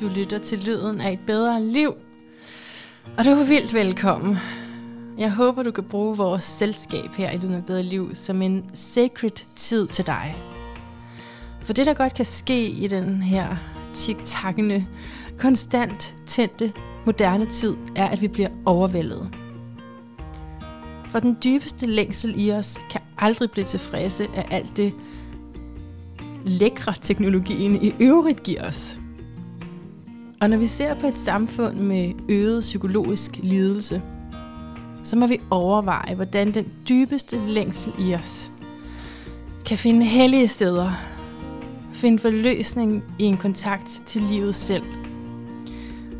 Du lytter til lyden af et bedre liv. Og du er vildt velkommen. Jeg håber, du kan bruge vores selskab her i Lyden af et bedre liv som en sacred tid til dig. For det, der godt kan ske i den her tik-takkende, konstant tændte, moderne tid, er, at vi bliver overvældet. For den dybeste længsel i os kan aldrig blive tilfredse af alt det lækre teknologien i øvrigt giver os. Og når vi ser på et samfund med øget psykologisk lidelse, så må vi overveje, hvordan den dybeste længsel i os kan finde hellige steder, finde forløsning i en kontakt til livet selv.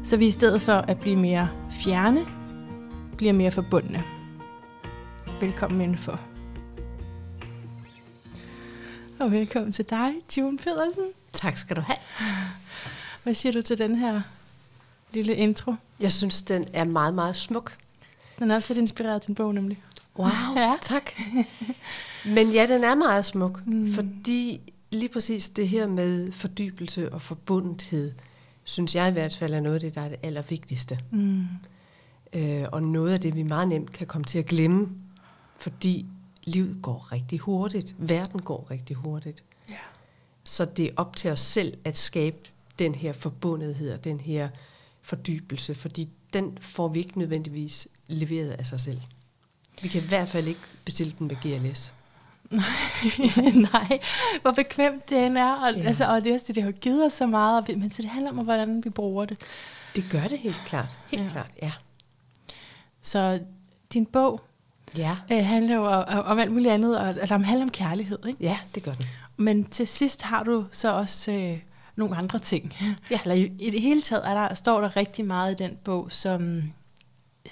Så vi i stedet for at blive mere fjerne, bliver mere forbundne. Velkommen indenfor. Og velkommen til dig, June Pedersen. Tak skal du have. Hvad siger du til den her lille intro? Jeg synes, den er meget, meget smuk. Den er også lidt inspireret af din bog, nemlig. Wow, Ja. tak. Men ja, den er meget smuk, mm. fordi lige præcis det her med fordybelse og forbundethed, synes jeg i hvert fald er noget af det, der er det allervigtigste. Mm. Øh, og noget af det, vi meget nemt kan komme til at glemme, fordi livet går rigtig hurtigt. Verden går rigtig hurtigt. Ja. Så det er op til os selv at skabe den her forbundethed og den her fordybelse, fordi den får vi ikke nødvendigvis leveret af sig selv. Vi kan i hvert fald ikke bestille den med GLS. Nej, hvor bekvemt det end er. Og, ja. Altså, og det, er også det, det har givet os så meget. og vi- Men så det handler om, hvordan vi bruger det. Det gør det helt klart. Helt Ja. klart, ja. Så din bog Ja, øh, handler jo om, om alt muligt andet. Og, altså, den handler om kærlighed. Ikke? ja det gør den. Men til sidst har du så også øh, nogle andre ting. Ja. Eller i, i det hele taget er der, står der rigtig meget i den bog, som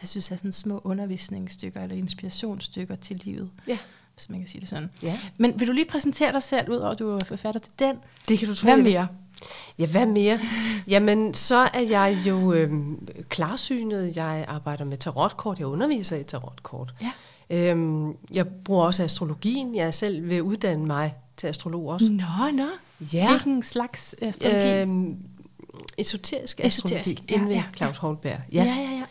jeg synes er sådan små undervisningsstykker eller inspirationsstykker til livet, Ja, hvis man kan sige det sådan. ja. Men vil du lige præsentere dig selv, ud over at du er forfatter til den? Det kan du tro. Hvad vil. mere? Ja, hvad mere? Jamen, så er jeg jo øhm, klarsynet. Jeg arbejder med tarotkort. Jeg underviser i tarotkort. Ja. Øhm, jeg bruger også astrologien. Jeg selv at uddanne mig til astrolog også. Nå, nå. Ja. Hvilken slags astrologi? Øhm, esoterisk astrologi Esoterisk, ja, inde ved ja, Claus Holberg. ja, Ja. ja, ja.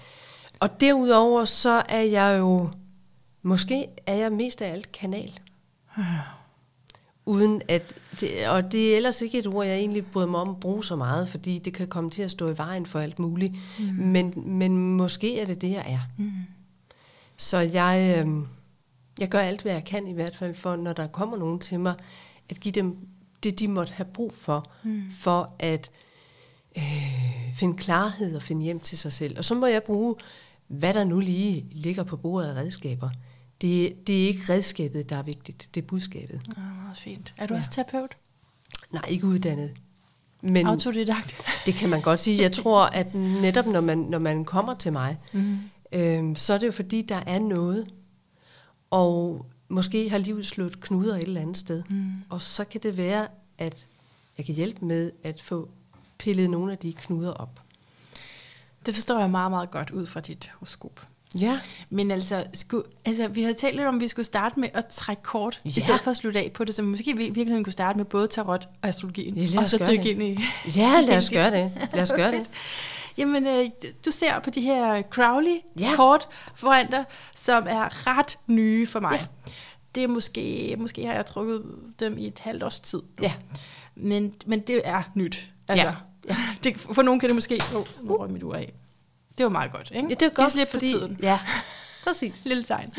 Og derudover så er jeg jo, måske er jeg mest af alt kanal. Uden at, det, og det er ellers ikke et ord, jeg egentlig bryder mig om at bruge så meget, fordi det kan komme til at stå i vejen for alt muligt. Mm. Men, men måske er det det, jeg er. Mm. Så jeg, øh, jeg gør alt, hvad jeg kan i hvert fald, for når der kommer nogen til mig, at give dem det, de måtte have brug for, mm. for at øh, finde klarhed og finde hjem til sig selv. Og så må jeg bruge, hvad der nu lige ligger på bordet af redskaber. Det, det er ikke redskabet, der er vigtigt, det er budskabet. Ah, meget fint. Er du Ja. også terapeut? Nej, ikke uddannet. Men Autodidakt? det kan man godt sige. Jeg tror, at netop når man, når man kommer til mig, Mm. øhm, så er det jo fordi, der er noget. Og måske har livet slået knuder et eller andet sted. Mm. Og så kan det være, at jeg kan hjælpe med at få pillet nogle af de knuder op. Det forstår jeg meget, meget godt ud fra dit horoskop. Ja. Men altså, sku, altså, vi havde talt lidt om, at vi skulle starte med at trække kort, ja. i stedet for at slutte af på det, så måske vi i virkeligheden kunne starte med både tarot og astrologien, Ja, og så dykke ind i... Ja, lad os gøre det. Lad os gøre det. Jamen, øh, du ser på de her Crowley-kort Ja. foran dig, som er ret nye for mig. Ja. Det er måske, måske har jeg trukket dem i et halvt års tid. nu. Ja. Men, men det er nyt. Altså, Ja. ja. Det, for nogen kan det måske... Oh, nu røg mit ur af. Det var meget godt, ikke? Ja, det er godt, slip for fordi... tiden. Ja, præcis. Lille tegn.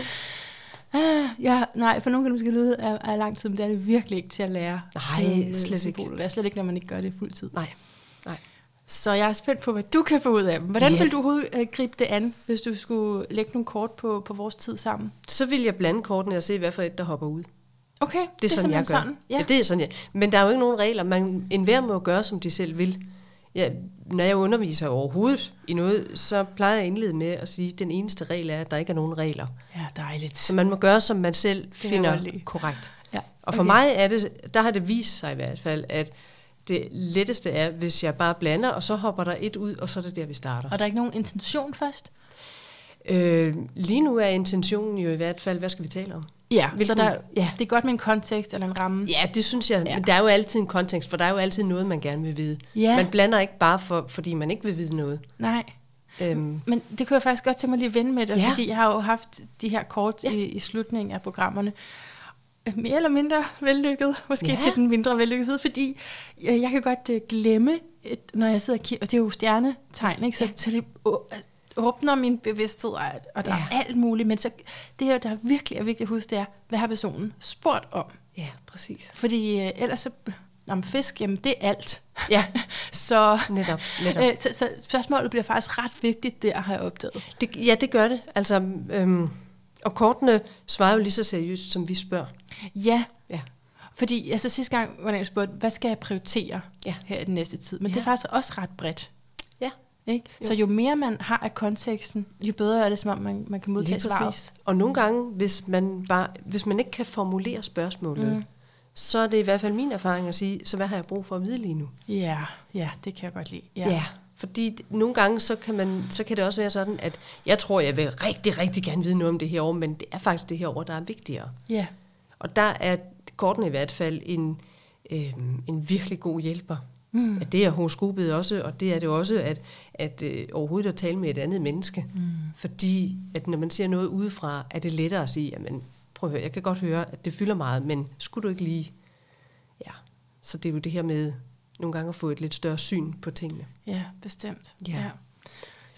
Ah, ja, nej, for nogen kan det måske lyde af, af lang tid, men det er det virkelig ikke til at lære. Nej, slet ikke. Det er slet ikke, når man ikke gør det fuld tid. Nej. Så jeg er spændt på, hvad du kan få ud af dem. Hvordan Ja. vil du gribe det an, hvis du skulle lægge nogle kort på, på vores tid sammen? Så vil jeg blande kortene og se, hvad for et, der hopper ud. Okay, Det er, sådan, jeg gør. Sådan. Ja. ja, det er sådan, jeg. Men der er jo ikke nogen regler. Man, enhver må gøre, som de selv vil. Ja, når jeg underviser overhovedet i noget, så plejer jeg at indlede med at sige, at den eneste regel er, at der ikke er nogen regler. ja, dejligt. Så man må gøre, som man selv finder korrekt. Ja. Og for okay. mig er det, der har det vist sig i hvert fald, at det letteste er, hvis jeg bare blander, og så hopper der et ud, og så er det der, vi starter. Og der er ikke nogen intention først? Øh, lige nu er intentionen jo i hvert fald, hvad skal vi tale om? Ja, så Hvilken- der, ja. det er godt med en kontekst eller en ramme. Ja, det synes jeg. Ja. Men der er jo altid en kontekst, for der er jo altid noget, man gerne vil vide. Ja. Man blander ikke bare, for, fordi man ikke vil vide noget. Nej. Øhm, Men det kunne jeg faktisk godt tænke mig lige at vende med Ja. ja. fordi jeg har jo haft de her kort ja. i, i slutningen af programmerne. Øh, Mere eller mindre vellykket, måske Ja. ja. til den mindre vellykkede side, fordi øh, jeg kan godt øh, glemme, et, når jeg sidder og kigger, og det er jo stjernetegn, ikke? Så, så det åbner min bevidsthed, og, og der ja. Ja. er alt muligt, men så, det der virkelig er vigtigt at huske, det er, hvad har personen spurgt om? ja, præcis. Fordi øh, ellers så, men fisk, jamen det er alt. Ja, så, netop. netop. øh, så, så spørgsmålet bliver faktisk ret vigtigt der, har jeg opdaget. Det, ja, det gør det. Altså, øhm, og kortene svarer jo lige så seriøst, som vi spørger. Ja, Ja. fordi altså sidste gang, hvor jeg spurgte, hvad skal jeg prioritere Ja. her i den næste tid? Men Ja. det er faktisk også ret bredt. Ja. Ikke? Jo. Så jo mere man har af konteksten, jo bedre er det, som om man, man kan modtage Lige svaret. præcis. Og nogle gange, hvis man, bare, hvis man ikke kan formulere spørgsmålet, mm. så er det i hvert fald min erfaring at sige, så hvad har jeg brug for at vide lige nu? Ja, ja, det kan jeg godt lide. Ja. ja. Fordi nogle gange, så kan, man, så kan det også være sådan, at jeg tror, jeg vil rigtig, rigtig gerne vide noget om det her år, men det er faktisk det her år, der er vigtigere. ja. Og der er kortene i hvert fald en, øh, en virkelig god hjælper. Mm. At det er horoskopet også, og det er det også, at, at øh, overhovedet at tale med et andet menneske. Mm. Fordi at når man ser noget udefra, er det lettere at sige, jamen prøv at høre, jeg kan godt høre, at det fylder meget, men skulle du ikke lige... Ja, så det er jo det her med nogle gange at få et lidt større syn på tingene. ja, bestemt. Ja. Ja.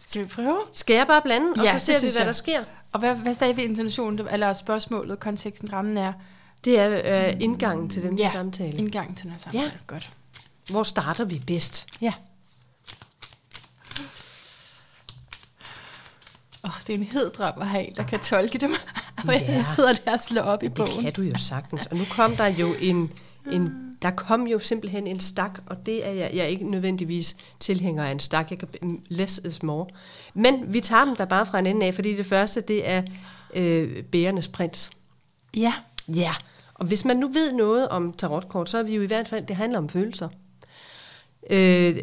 Skal vi prøve? Skal jeg bare blande, og Ja, så det ser vi, hvad jeg. der sker? Og hvad, hvad sagde vi intentionen, eller spørgsmålet, konteksten, rammen er? Det er øh, indgangen til den Ja, samtale. Indgang til den her samtale. Ja. Godt. Hvor starter vi bedst? Ja. Åh, oh, det er en hed drøm at have der kan tolke dem. Og jeg Ja. sidder der og slår op i Det bogen. kan du jo sagtens. Og nu kom der jo en, en der kom jo simpelthen en stak, og det er jeg, jeg er ikke nødvendigvis tilhænger af en stak. Jeg kan less is more. Men vi tager dem der bare fra en ende af, fordi det første, det er øh, bærernes prins. Ja. Ja, og hvis man nu ved noget om tarotkort, så er vi jo i hvert fald, det handler om følelser. Øh,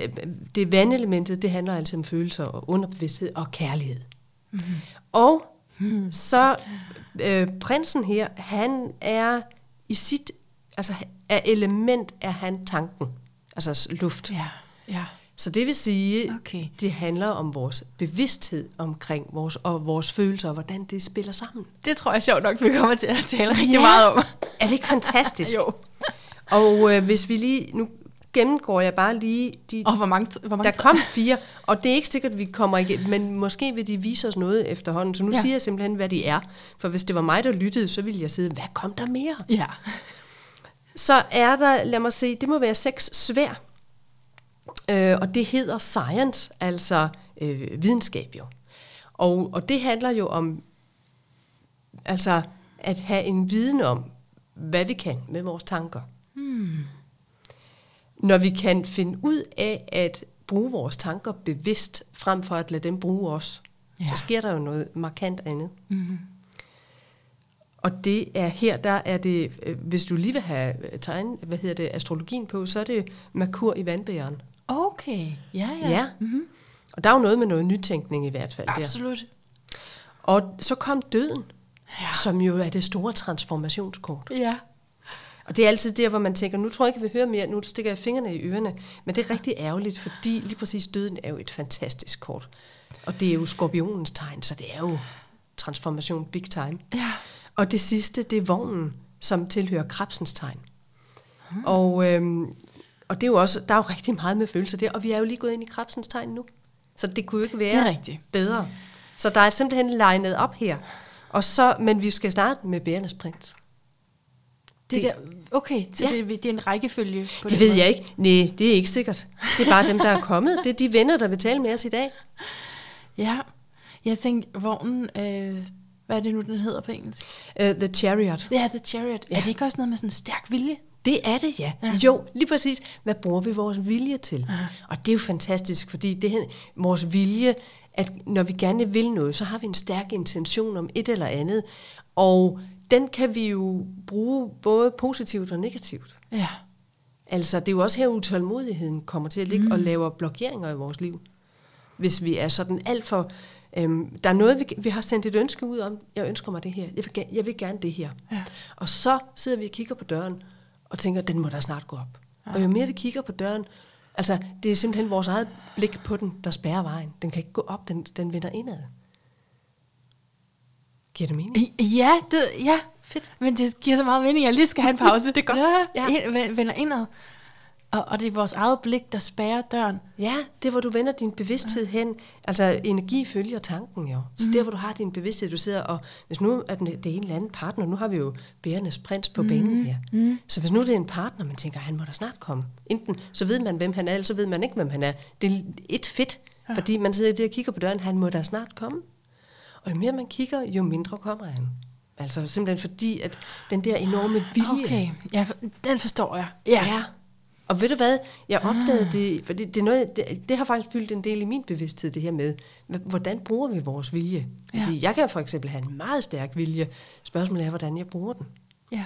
det vandelementet, det handler altså om følelser og underbevidsthed og kærlighed. Mm-hmm. Og mm. så øh, prinsen her, han er i sit, altså af element er han tanken, altså luft. Ja. Ja. Så det vil sige, Okay. det handler om vores bevidsthed omkring vores, og vores følelser, og hvordan det spiller sammen. Det tror jeg sjovt nok, vi kommer til at tale rigtig Ja. meget om. Er det ikke fantastisk? jo. Og øh, hvis vi lige, nu gennemgår jeg bare lige, de, Og hvor mange, hvor mange der kom fire, og det er ikke sikkert, at vi kommer igen, men måske vil de vise os noget efterhånden, så nu Ja. ja. siger jeg simpelthen, hvad de er. For hvis det var mig, der lyttede, så ville jeg sidde, hvad kom der mere? Ja. Så er der, lad mig se, det må være seks svær, øh, og det hedder science, altså øh, videnskab jo. Og, og det handler jo om, altså at have en viden om, hvad vi kan med vores tanker. Hmm. Når vi kan finde ud af at bruge vores tanker bevidst, frem for at lade dem bruge os, Ja. så sker der jo noget markant andet. Mm. Og det er her, der er det, øh, hvis du lige vil have øh, tegn, hvad hedder det, astrologien på, så er det Merkur i vandbæren. Okay. Ja, ja. Ja. Mm-hmm. Og der er jo noget med noget nytænkning i hvert fald der. Absolut. Og så kom døden, Ja. som jo er det store transformationskort. Ja. Og det er altid der, hvor man tænker, nu tror jeg ikke, jeg vil høre mere, nu stikker jeg fingrene i ørerne. Men det er rigtig ærgerligt, fordi lige præcis døden er jo et fantastisk kort. Og det er jo skorpionens tegn, så det er jo transformation big time. Ja. Og det sidste, det er vognen, som tilhører krebsens tegn. Og, øhm, og det er jo også, der er jo rigtig meget med følelser der, og vi er jo lige gået ind i krebsens tegn nu. Så det kunne jo ikke være Det er rigtigt. bedre. Så der er simpelthen legnet op her. Og så, men vi skal starte med bærernes prins. Det, Det- der, okay, så Ja. det, det er en rækkefølge på Det den ved måde. jeg ikke. Nej, det er ikke sikkert. Det er bare dem, der er kommet. Det er de venner, der vil tale med os i dag. Ja. Jeg tænkte, vognen, øh, hvad er det nu, den hedder på engelsk? Uh, The Chariot. Det er The Chariot. Ja. Ja. Er det ikke også noget med sådan en stærk vilje? Det er det, ja. Ja. ja. Jo, lige præcis. Hvad bruger vi vores vilje til? Aha. Og det er jo fantastisk, fordi det er vores vilje, at når vi gerne vil noget, så har vi en stærk intention om et eller andet. Og den kan vi jo bruge både positivt og negativt. Ja. Altså, det er jo også her, utålmodigheden kommer til at ligge mm. og laver blokeringer i vores liv. hvis vi er sådan alt for... Øhm, der er noget, vi, vi har sendt et ønske ud om, jeg ønsker mig det her, jeg vil, jeg vil gerne det her. Ja. Og så sidder vi og kigger på døren, og tænker, den må da snart gå op. Ja. Og jo mere vi kigger på døren, altså det er simpelthen vores eget blik på den, der spærrer vejen. Den kan ikke gå op, den, den vender indad. Giver det mening? Ja, det, ja. Fedt. Men det giver så meget mening, jeg lige skal have en pause. Det er godt. Ja, Ja. Ind, vender indad. Og, og det er vores eget blik, der spærrer døren. Ja, det hvor du vender din bevidsthed hen. Altså energi følger tanken jo. Så der hvor du har din bevidsthed, du sidder og... Hvis nu er det er en eller anden partner, nu har vi jo bærernes prins på banen her. Mm. Så hvis nu det er en partner, man tænker, han må da snart komme. Enten så ved man, hvem han er, eller så ved man ikke, hvem han er. Det er et fedt, ja. fordi man sidder der og kigger på døren, han må da snart komme. Og jo mere man kigger, jo mindre kommer han. Altså simpelthen fordi, at den der enorme vilje... Okay, ja, den forstår jeg. Ja. Ja. Og ved du hvad, jeg opdagede det, for det, det, er noget, det, det har faktisk fyldt en del i min bevidsthed, det her med, hvordan bruger vi vores vilje? Ja. Fordi jeg kan for eksempel have en meget stærk vilje. Spørgsmålet er, hvordan jeg bruger den. ja.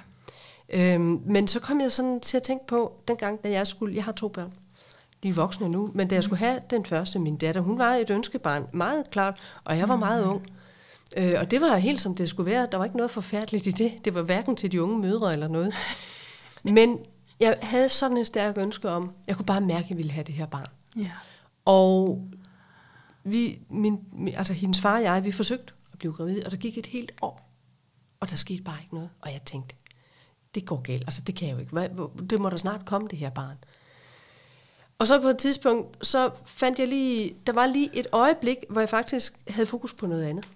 Øhm, men så kom jeg sådan til at tænke på, dengang, da jeg skulle, jeg har to børn, de er voksne nu, men da jeg skulle have den første, min datter, hun var et ønskebarn, meget klart, og jeg var meget ung. Øh, og det var helt som det skulle være. Der var ikke noget forfærdeligt i det. Det var hverken til de unge mødre eller noget. Men jeg havde sådan en stærk ønske om, jeg kunne bare mærke, at jeg ville have det her barn. ja. Og vi, min, min, altså hendes far og jeg, vi forsøgte at blive gravide, og der gik et helt år, og der skete bare ikke noget. Og jeg tænkte, det går galt, altså det kan jeg jo ikke. Hvad, det må der snart komme, det her barn. Og så på et tidspunkt, så fandt jeg lige, der var lige et øjeblik, hvor jeg faktisk havde fokus på noget andet.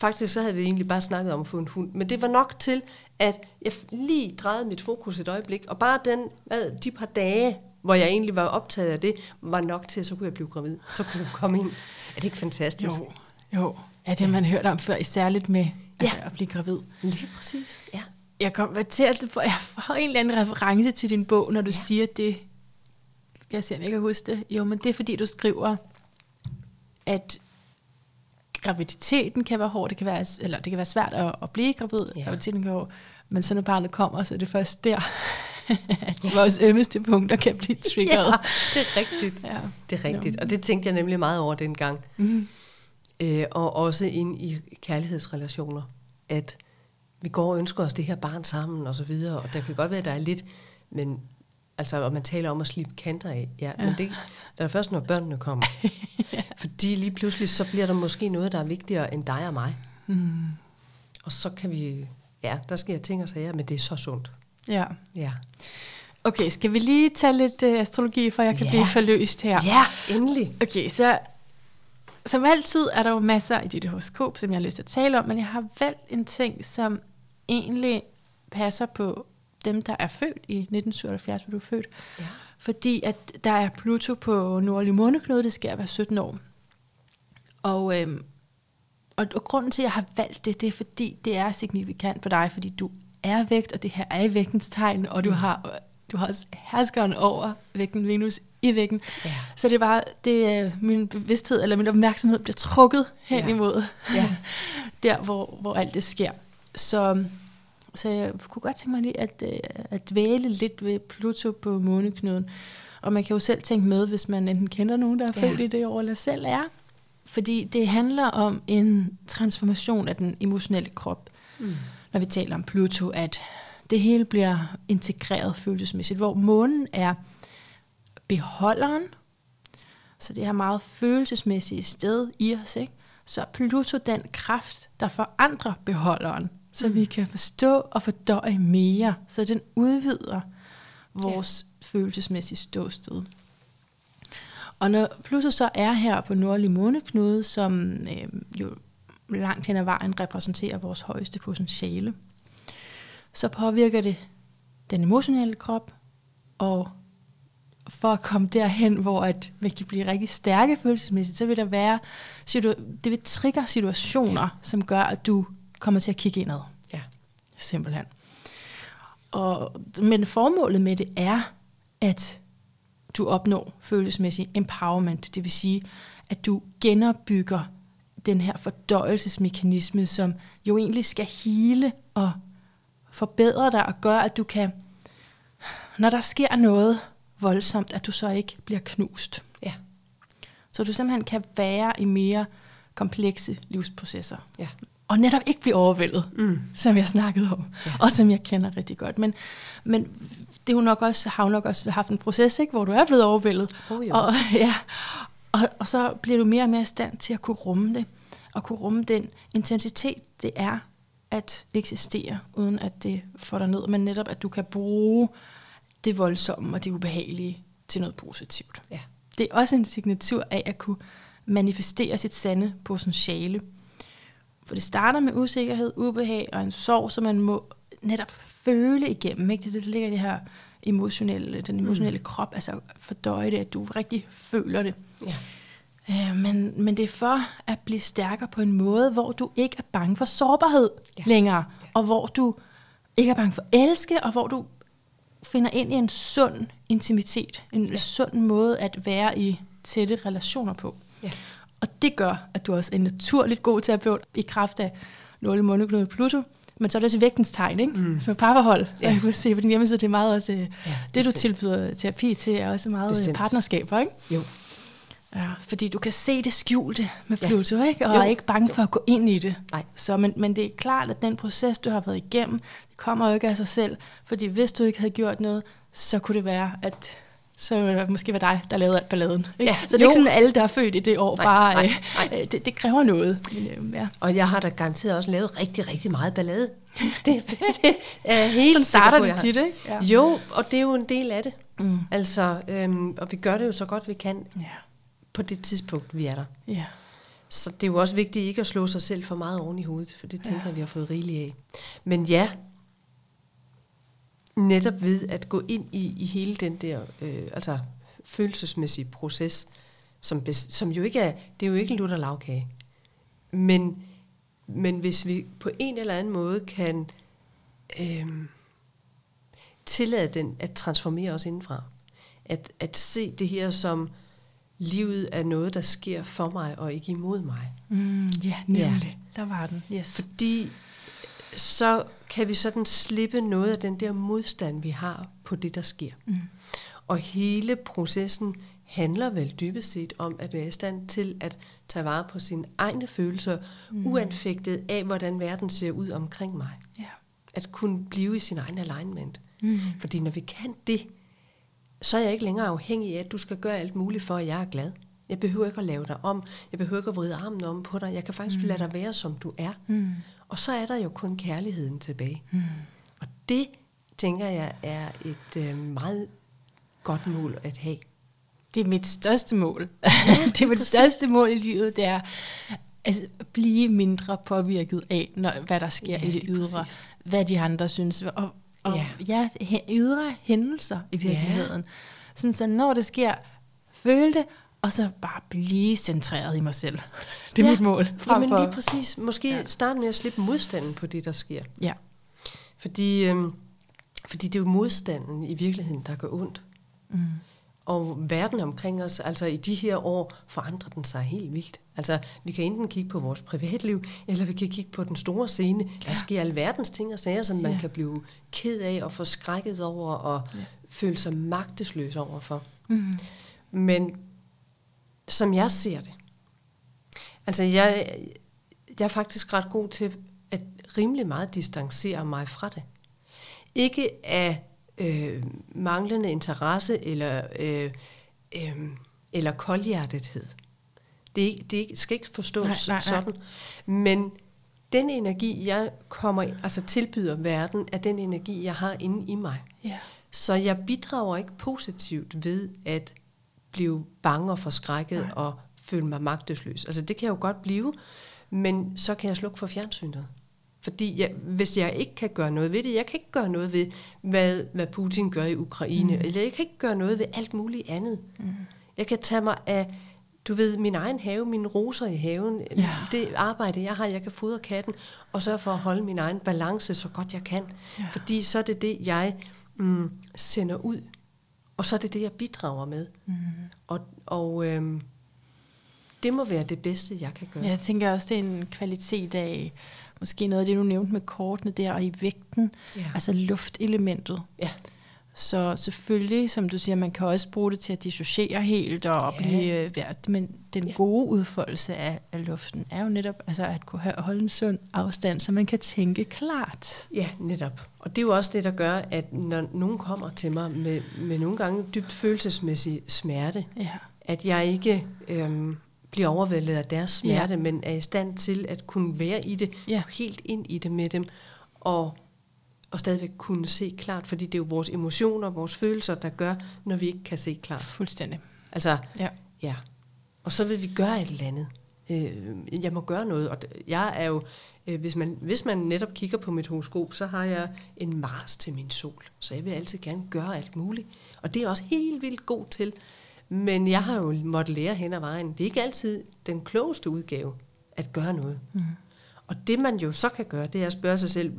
Faktisk så havde vi egentlig bare snakket om at få en hund, men det var nok til, at jeg lige drejede mit fokus et øjeblik, og bare den, hvad, de par dage, hvor jeg egentlig var optaget af det, var nok til, at så kunne jeg blive gravid. Så kunne jeg komme ind. Er det ikke fantastisk? Jo, jo. Ja, det har man hørt om før, især lidt med altså, at blive gravid. Lige præcis. Ja. Jeg kommer til at få, jeg får en eller anden reference til din bog, når du ja. siger det. Jeg se, om jeg kan huske det? Jo, men det er fordi, du skriver, at graviditeten kan være hård, det kan være, eller det kan være svært at, at blive gravid, Ja. ja. graviditeten kan være hård, men så når barnet kommer, så er det først der, at vores ømmeste punkter kan blive triggeret. det er rigtigt. Ja. Det er rigtigt, og det tænkte jeg nemlig meget over dengang. Mm. Øh, og også ind i kærlighedsrelationer, at vi går og ønsker os det her barn sammen og så videre, og der kan godt være, at der er lidt, men altså, og man taler om at slippe kanter af, ja, ja. men det der er først, når børnene kommer. Fordi lige pludselig, så bliver der måske noget, der er vigtigere end dig og mig. Mm. Og så kan vi, ja, der sker ting og sager, men det er så sundt. Ja. Ja, Okay, skal vi lige tage lidt uh, astrologi, for jeg kan Ja. blive forløst her? ja endelig. Okay, så som altid er der jo masser i dit horoskop, som jeg har lyst til at tale om, men jeg har valgt en ting, som egentlig passer på dem, der er født i 1977, hvor du er født. Ja. Fordi at der er Pluto på nordlig måneknude, det skal være 17 år. Og, øhm, og, og grunden til, at jeg har valgt det, det er fordi, det er signifikant for dig, fordi du er vægt, og det her er i vægtens tegn, og du har, du har også herskeren over vægten Venus i vægten. Ja. Så det er bare, det, min bevidsthed, eller min opmærksomhed bliver trukket hen ja. imod Ja. der, hvor, hvor alt det sker. Så, så jeg kunne godt tænke mig lige at, øh, at væle lidt ved Pluto på måneknuden. Og man kan jo selv tænke med, hvis man enten kender nogen, der er Ja. født i det år, eller selv er. Fordi det handler om en transformation af den emotionelle krop. Mm. Når vi taler om Pluto, at det hele bliver integreret følelsesmæssigt. Hvor månen er beholderen, så det her meget følelsesmæssige sted i os, ikke? så er Pluto den kraft, der forandrer beholderen, så mm. vi kan forstå og fordøje mere, så den udvider vores ja. følelsesmæssige ståsted. Og når Pluto så er her på nordlig måneknude, som øh, jo langt hen ad vejen repræsenterer vores højeste potentiale, så påvirker det den emotionelle krop, og for at komme derhen, hvor at vi kan blive rigtig stærke følelsesmæssigt, så vil der være, det vil trigge situationer, som gør, at du kommer til at kigge indad. Ja. Simpelthen. Og, men formålet med det er, at du opnår følelsesmæssig empowerment, det vil sige, at du genopbygger den her fordøjelsesmekanisme, som jo egentlig skal hele og forbedre dig og gøre, at du kan, når der sker noget voldsomt, at du så ikke bliver knust. Ja. Så du simpelthen kan være i mere komplekse livsprocesser. Ja. Og netop ikke blive overvældet, mm. som jeg snakkede om, ja. og som jeg kender rigtig godt. Men, men det er jo nok også, har jo nok også haft en proces, ikke, hvor du er blevet overvældet. Oh, jo. og, ja, og, og så bliver du mere og mere i stand til at kunne rumme det, og kunne rumme den intensitet, det er at eksistere, uden at det får dig ned, men netop at du kan bruge det voldsomme og det ubehagelige til noget positivt. Ja. Det er også en signatur af at kunne manifestere sit sande potentiale. For det starter med usikkerhed, ubehag og en sorg, som man må netop føle igennem. Ikke? Det, det ligger i det her emotionelle, den emotionelle mm. krop, altså fordøje det, at du rigtig føler det. Ja. Øh, men, men det er for at blive stærkere på en måde, hvor du ikke er bange for sårbarhed ja. længere, ja. og hvor du ikke er bange for elske, og hvor du finder ind i en sund intimitet, en ja. sund måde at være i tætte relationer på. Ja. Og det gør, at du også er en naturligt god terapeut i kraft af nåle måneknude Pluto, men så er det også vægtens tegn, ikke? Mm. som er parforhold. Ja. Og jeg kan se på din hjemmeside, det er meget også, ja, det du tilbyder terapi til, er også meget bestemt. partnerskaber, ikke? Jo. Ja, fordi du kan se det skjulte med Pluto, ja. ikke? og jo. er ikke bange jo. for at gå ind i det. Nej. Så, men, men det er klart, at den proces, du har været igennem, det kommer jo ikke af sig selv. Fordi hvis du ikke havde gjort noget, så kunne det være, at så ville det måske være dig, der lavede alt balladen. Ikke? Ja, så det er jo. ikke sådan, at alle, der er født i det år, nej, bare nej, nej. Øh, det, det kræver noget. Men, øh, ja. Og jeg har da garanteret også lavet rigtig, rigtig meget ballade. det, det er helt Sådan starter på, det tit, ikke? Ja. Jo, og det er jo en del af det. Mm. Altså, øhm, og vi gør det jo så godt, vi kan Ja. på det tidspunkt, vi er der. ja. Så det er jo også vigtigt ikke at slå sig selv for meget oven i hovedet, for det tænker Ja. jeg, vi har fået rigeligt af. Men ja, netop ved at gå ind i, i hele den der øh, altså følelsesmæssige proces, som, som jo ikke er, det er jo ikke lutter lavkage. Men, men hvis vi på en eller anden måde kan øh, tillade den at transformere os indenfra, at, at se det her som livet er noget, der sker for mig og ikke imod mig. Mm, ja, nemlig. Der var den. Yes. Fordi så kan vi sådan slippe noget af den der modstand, vi har på det, der sker. Mm. Og hele processen handler vel dybest set om at være i stand til at tage vare på sine egne følelser, mm. uanfægtet af, hvordan verden ser ud omkring mig. Ja. At kunne blive i sin egen alignment. Mm. Fordi når vi kan det, så er jeg ikke længere afhængig af, at du skal gøre alt muligt for, at jeg er glad. Jeg behøver ikke at lave dig om. Jeg behøver ikke at vride armen om på dig. Jeg kan faktisk mm. lade dig være, som du er. Mm. Og så er der jo kun kærligheden tilbage. Mm. Og det, tænker jeg, er et øh, meget godt mål at have. Det er mit største mål. Ja, det er mit præcis. største mål i livet, det er altså, blive mindre påvirket af, når, hvad der sker Ja, i det ydre. præcis. Hvad de andre synes. Og, og Ja. ja. ja, ydre hændelser i virkeligheden. Sådan så når det sker, føl det, og så bare blive centreret i mig selv. Det er Ja, mit mål. Frem Jamen lige præcis. Måske ja. starte med at slippe modstanden på det, der sker. ja. Fordi, øhm, fordi det er jo modstanden i virkeligheden, der gør ondt. Mm. Og verden omkring os, altså i de her år, forandrer den sig helt vildt. Altså, vi kan enten kigge på vores privatliv, eller vi kan kigge på den store scene. Der Ja. sker alverdens ting og sager, som man Ja. kan blive ked af og forskrækket over og Ja. føle sig magtesløs overfor. Mm. Men som jeg ser det, altså jeg, jeg er faktisk ret god til at rimelig meget distancere mig fra det. Ikke af øh, manglende interesse eller, øh, øh, eller koldhjertethed. Det, det skal ikke forstås Nej, nej, nej. sådan. Men den energi, jeg kommer, altså tilbyder verden, er den energi, jeg har inde i mig. Ja. Så jeg bidrager ikke positivt ved at blive bange og forskrækket Nej. og føle mig magtesløs. Altså det kan jeg jo godt blive, men så kan jeg slukke for fjernsynet. Fordi jeg, hvis jeg ikke kan gøre noget ved det, jeg kan ikke gøre noget ved, hvad, hvad Putin gør i Ukraine, mm. eller jeg kan ikke gøre noget ved alt muligt andet. Mm. Jeg kan tage mig af, du ved, min egen have, mine roser i haven, Ja. det arbejde, jeg har, jeg kan fodre katten, og sørge for at holde min egen balance så godt jeg kan. Ja. Fordi så er det det, jeg mm, sender ud, og så er det det, jeg bidrager med. Mm. Og, og øhm, det må være det bedste, jeg kan gøre. Jeg tænker også, det er en kvalitet af, måske noget af det, du nævnte med kortene der, og i vægten, Ja. altså luftelementet, ja. Så selvfølgelig, som du siger, man kan også bruge det til at dissociere helt og Ja. blive øh, vært. Men den Ja. gode udfoldelse af, af luften er jo netop altså at kunne have, holde en sund afstand, så man kan tænke klart. Ja, netop. Og det er jo også det, der gør, at når nogen kommer til mig med, med nogle gange dybt følelsesmæssig smerte, Ja. at jeg ikke øhm, bliver overvældet af deres smerte, ja. men er i stand til at kunne være i det, Ja. helt ind i det med dem, og, og stadigvæk kunne se klart, fordi det er jo vores emotioner, vores følelser, der gør, når vi ikke kan se klart. Fuldstændig. Altså, Ja. ja. Og så vil vi gøre et eller andet. Øh, jeg må gøre noget, og jeg er jo, øh, hvis, man, hvis man netop kigger på mit horoskop, så har jeg en Mars til min sol, så jeg vil altid gerne gøre alt muligt. Og det er jeg også helt vildt god til. Men jeg har jo måttet lære hen ad vejen. Det er ikke altid den klogeste udgave at gøre noget. Mm. Og det man jo så kan gøre, det er at spørge sig selv,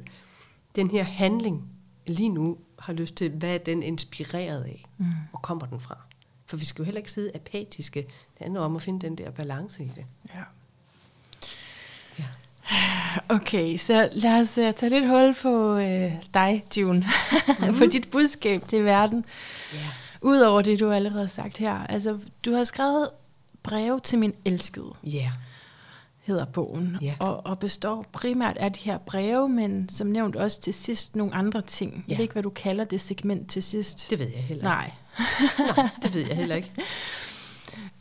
den her handling lige nu har lyst til, hvad er den inspireret af? Mm. Hvor kommer den fra? For vi skal jo heller ikke sidde apatiske. Det handler om at finde den der balance i det. Ja. Ja. Okay, så lad os uh, tage lidt hul på uh, dig, June. Mm-hmm. på dit budskab til verden. ja. Udover det, du allerede har sagt her. Altså, du har skrevet breve til min elskede, Ja. Hedder bogen. Ja. Og, og består primært af de her breve, men som nævnt også til sidst nogle andre ting. Jeg Ja. ved ikke, hvad du kalder det segment til sidst. Det ved jeg heller Nej, ikke. Nej, det ved jeg heller ikke.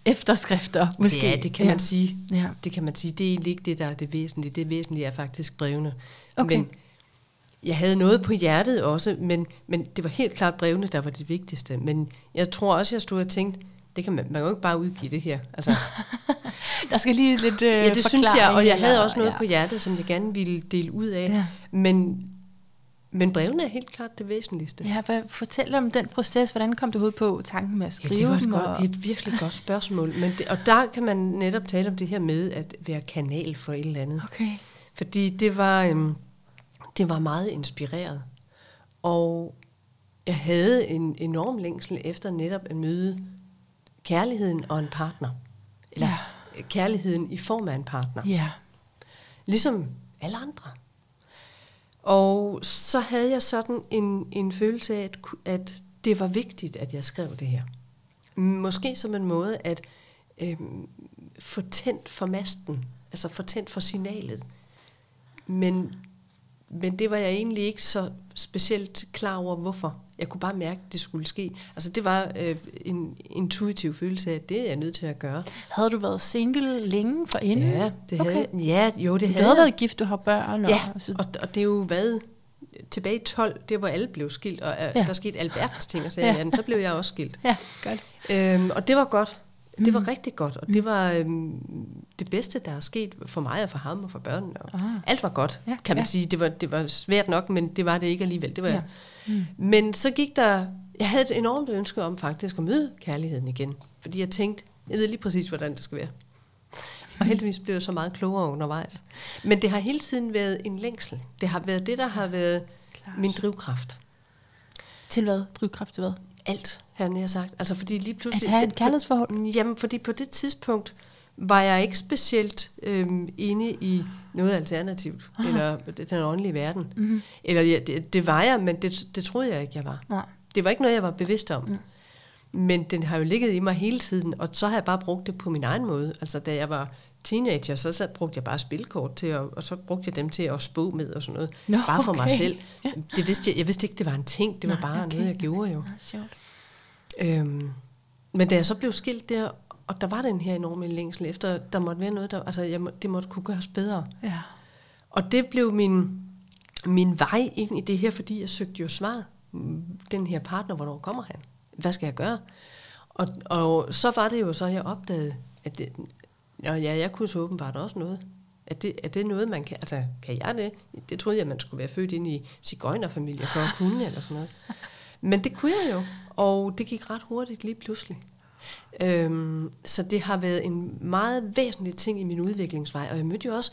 efterskrifter måske. Ja, det kan man sige. Ja. Det kan man sige. Det er egentlig ikke det, der er det væsentlige. Det væsentlige er faktisk brevene. Okay. Men jeg havde noget på hjertet også, men, men det var helt klart brevene, der var det vigtigste. Men jeg tror også, jeg stod og tænkte, det kan man, man kan jo ikke bare udgive det her. Altså, Der skal lige lidt øh, ja, det synes jeg, og jeg havde også noget ja. ja. på hjertet, som jeg gerne ville dele ud af. Ja. Men, men brevene er helt klart det væsentligste. Ja, hvad, fortæl om den proces. Hvordan kom du ud på tanken med at Ja, skrive det, var dem? godt, og- det er et virkelig godt spørgsmål. Men det, og der kan man netop tale om det her med at være kanal for et eller andet. Okay. Fordi det var, øhm, det var meget inspireret. Og jeg havde en enorm længsel efter netop at møde kærligheden og en partner. Eller Ja. kærligheden i form af en partner. Ja. Ligesom alle andre. Og så havde jeg sådan en, en følelse af, at, at det var vigtigt, at jeg skrev det her. Måske som en måde at øhm, få tændt for masten, altså få tændt for signalet. Men, men det var jeg egentlig ikke så specielt klar over, hvorfor. Jeg kunne bare mærke, at det skulle ske. Altså det var øh, en intuitiv følelse af, at det er jeg nødt til at gøre. Havde du været single længe for inden? Ja, det okay. havde, ja jo, det Du havde havde jeg. været gift, du har børn. Ja, og, så, og, og det er jo hvad tilbage i 12, det hvor alle blev skilt, og ja. Ja. der skete alverdens ting, og så, Ja. ja. ja, så blev jeg også skilt. ja, godt. Øhm, og det var godt. Det Mm. var rigtig godt, og det var øhm, det bedste, der er sket for mig og for ham og for børnene. Og. Alt var godt, Ja, kan man ja. sige. Det var, det var svært nok, men det var det ikke alligevel. Det var, Ja. ja. Mm. Men så gik der... Jeg havde et enormt ønske om faktisk at møde kærligheden igen. Fordi jeg tænkte, jeg ved lige præcis, hvordan det skal være. Og heldigvis blev jeg så meget klogere undervejs. Men det har hele tiden været en længsel. Det har været det, der har været Klart. min drivkraft. Til hvad? Drivkraft til hvad? Alt, havde jeg sagt. Altså fordi lige pludselig... At have et kærlighedsforhold? Jamen, fordi på det tidspunkt var jeg ikke specielt øhm, inde i noget alternativt, Aha. eller den åndelige verden. Mm-hmm. Eller ja, det, det var jeg, men det, det troede jeg ikke, jeg var. Nej. Det var ikke noget, jeg var bevidst om. Mm. Men den har jo ligget i mig hele tiden, og så har jeg bare brugt det på min egen måde. Altså, da jeg var teenager, så, så brugte jeg bare spilkort til, at, og så brugte jeg dem til at spå med og sådan noget. Nå, bare for mig okay. selv. Det vidste jeg, jeg vidste ikke, det var en ting. Det var Nej, bare okay. noget, jeg gjorde jo. Nå, sjovt. Øhm, men da jeg så blev skilt der, og der var den her enorme længsel efter, der måtte være noget, der, altså jeg, må- det måtte kunne gøres bedre. Ja. Og det blev min, min vej ind i det her, fordi jeg søgte jo svar. Mm, Den her partner, hvornår kommer han? Hvad skal jeg gøre? Og, og så var det jo så, jeg opdagede, at det, og ja, jeg kunne så åbenbart også noget. Er det, er det noget, man kan, altså kan jeg det? Det troede jeg, man skulle være født ind i cigøjnerfamilie for at kunne, eller sådan noget. Men det kunne jeg jo, og det gik ret hurtigt lige pludselig. Øhm, så det har været en meget væsentlig ting i min udviklingsvej, og jeg mødte jo også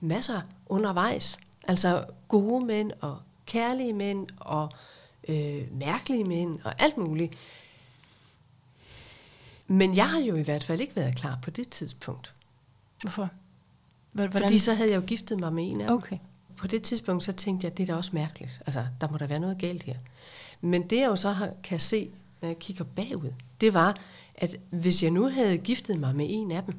masser undervejs. Altså gode mænd og kærlige mænd og øh, mærkelige mænd og alt muligt. Men jeg har jo i hvert fald ikke været klar på det tidspunkt. Hvorfor? Hvordan? Fordi så havde jeg jo giftet mig med en af dem. Okay. På det tidspunkt så tænkte jeg, det er da også mærkeligt. Altså, der må der være noget galt her. Men det jeg jo så har, kan se, når jeg kigger bagud, det var, at hvis jeg nu havde giftet mig med en af dem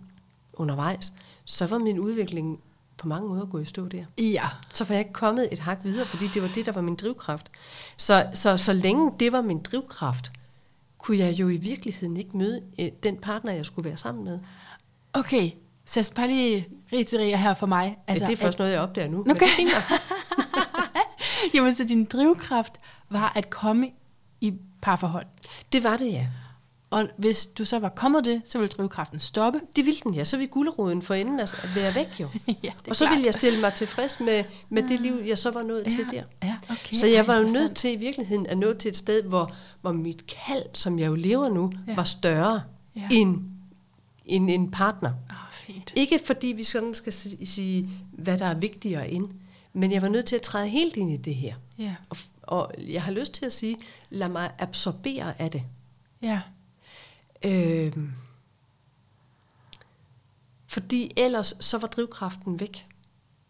undervejs, så var min udvikling på mange måder gået i stå der. Ja. Så var jeg ikke kommet et hak videre, fordi det var det, der var min drivkraft. Så, så, så længe det var min drivkraft, kunne jeg jo i virkeligheden ikke møde øh, den partner, jeg skulle være sammen med. Okay, så jeg skal bare lige reiterere her for mig. Altså, ja, det er først noget, jeg opdager nu. Okay. Men. Jamen, så din drivkraft var at komme i parforhold. det var det, ja. Og hvis du så var kommet det, så ville drivkraften stoppe. Det ville den, ja. Så ville guleroden for enden at være væk, jo. ja, og så klart. ville jeg stille mig tilfreds med, med det liv, jeg så var nået til der. Ja, okay. Så jeg var jo nødt til i virkeligheden at nå til et sted, hvor, hvor mit kald, som jeg jo lever nu, Ja. ja. var større Ja. ja. end, end en partner. Oh, fint. Ikke fordi vi sådan skal si- sige, hvad der er vigtigere end, men jeg var nødt til at træde helt ind i det her. Ja, Og, og jeg har lyst til at sige, lad mig absorbere af det. ja. Øhm, fordi ellers så var drivkraften væk.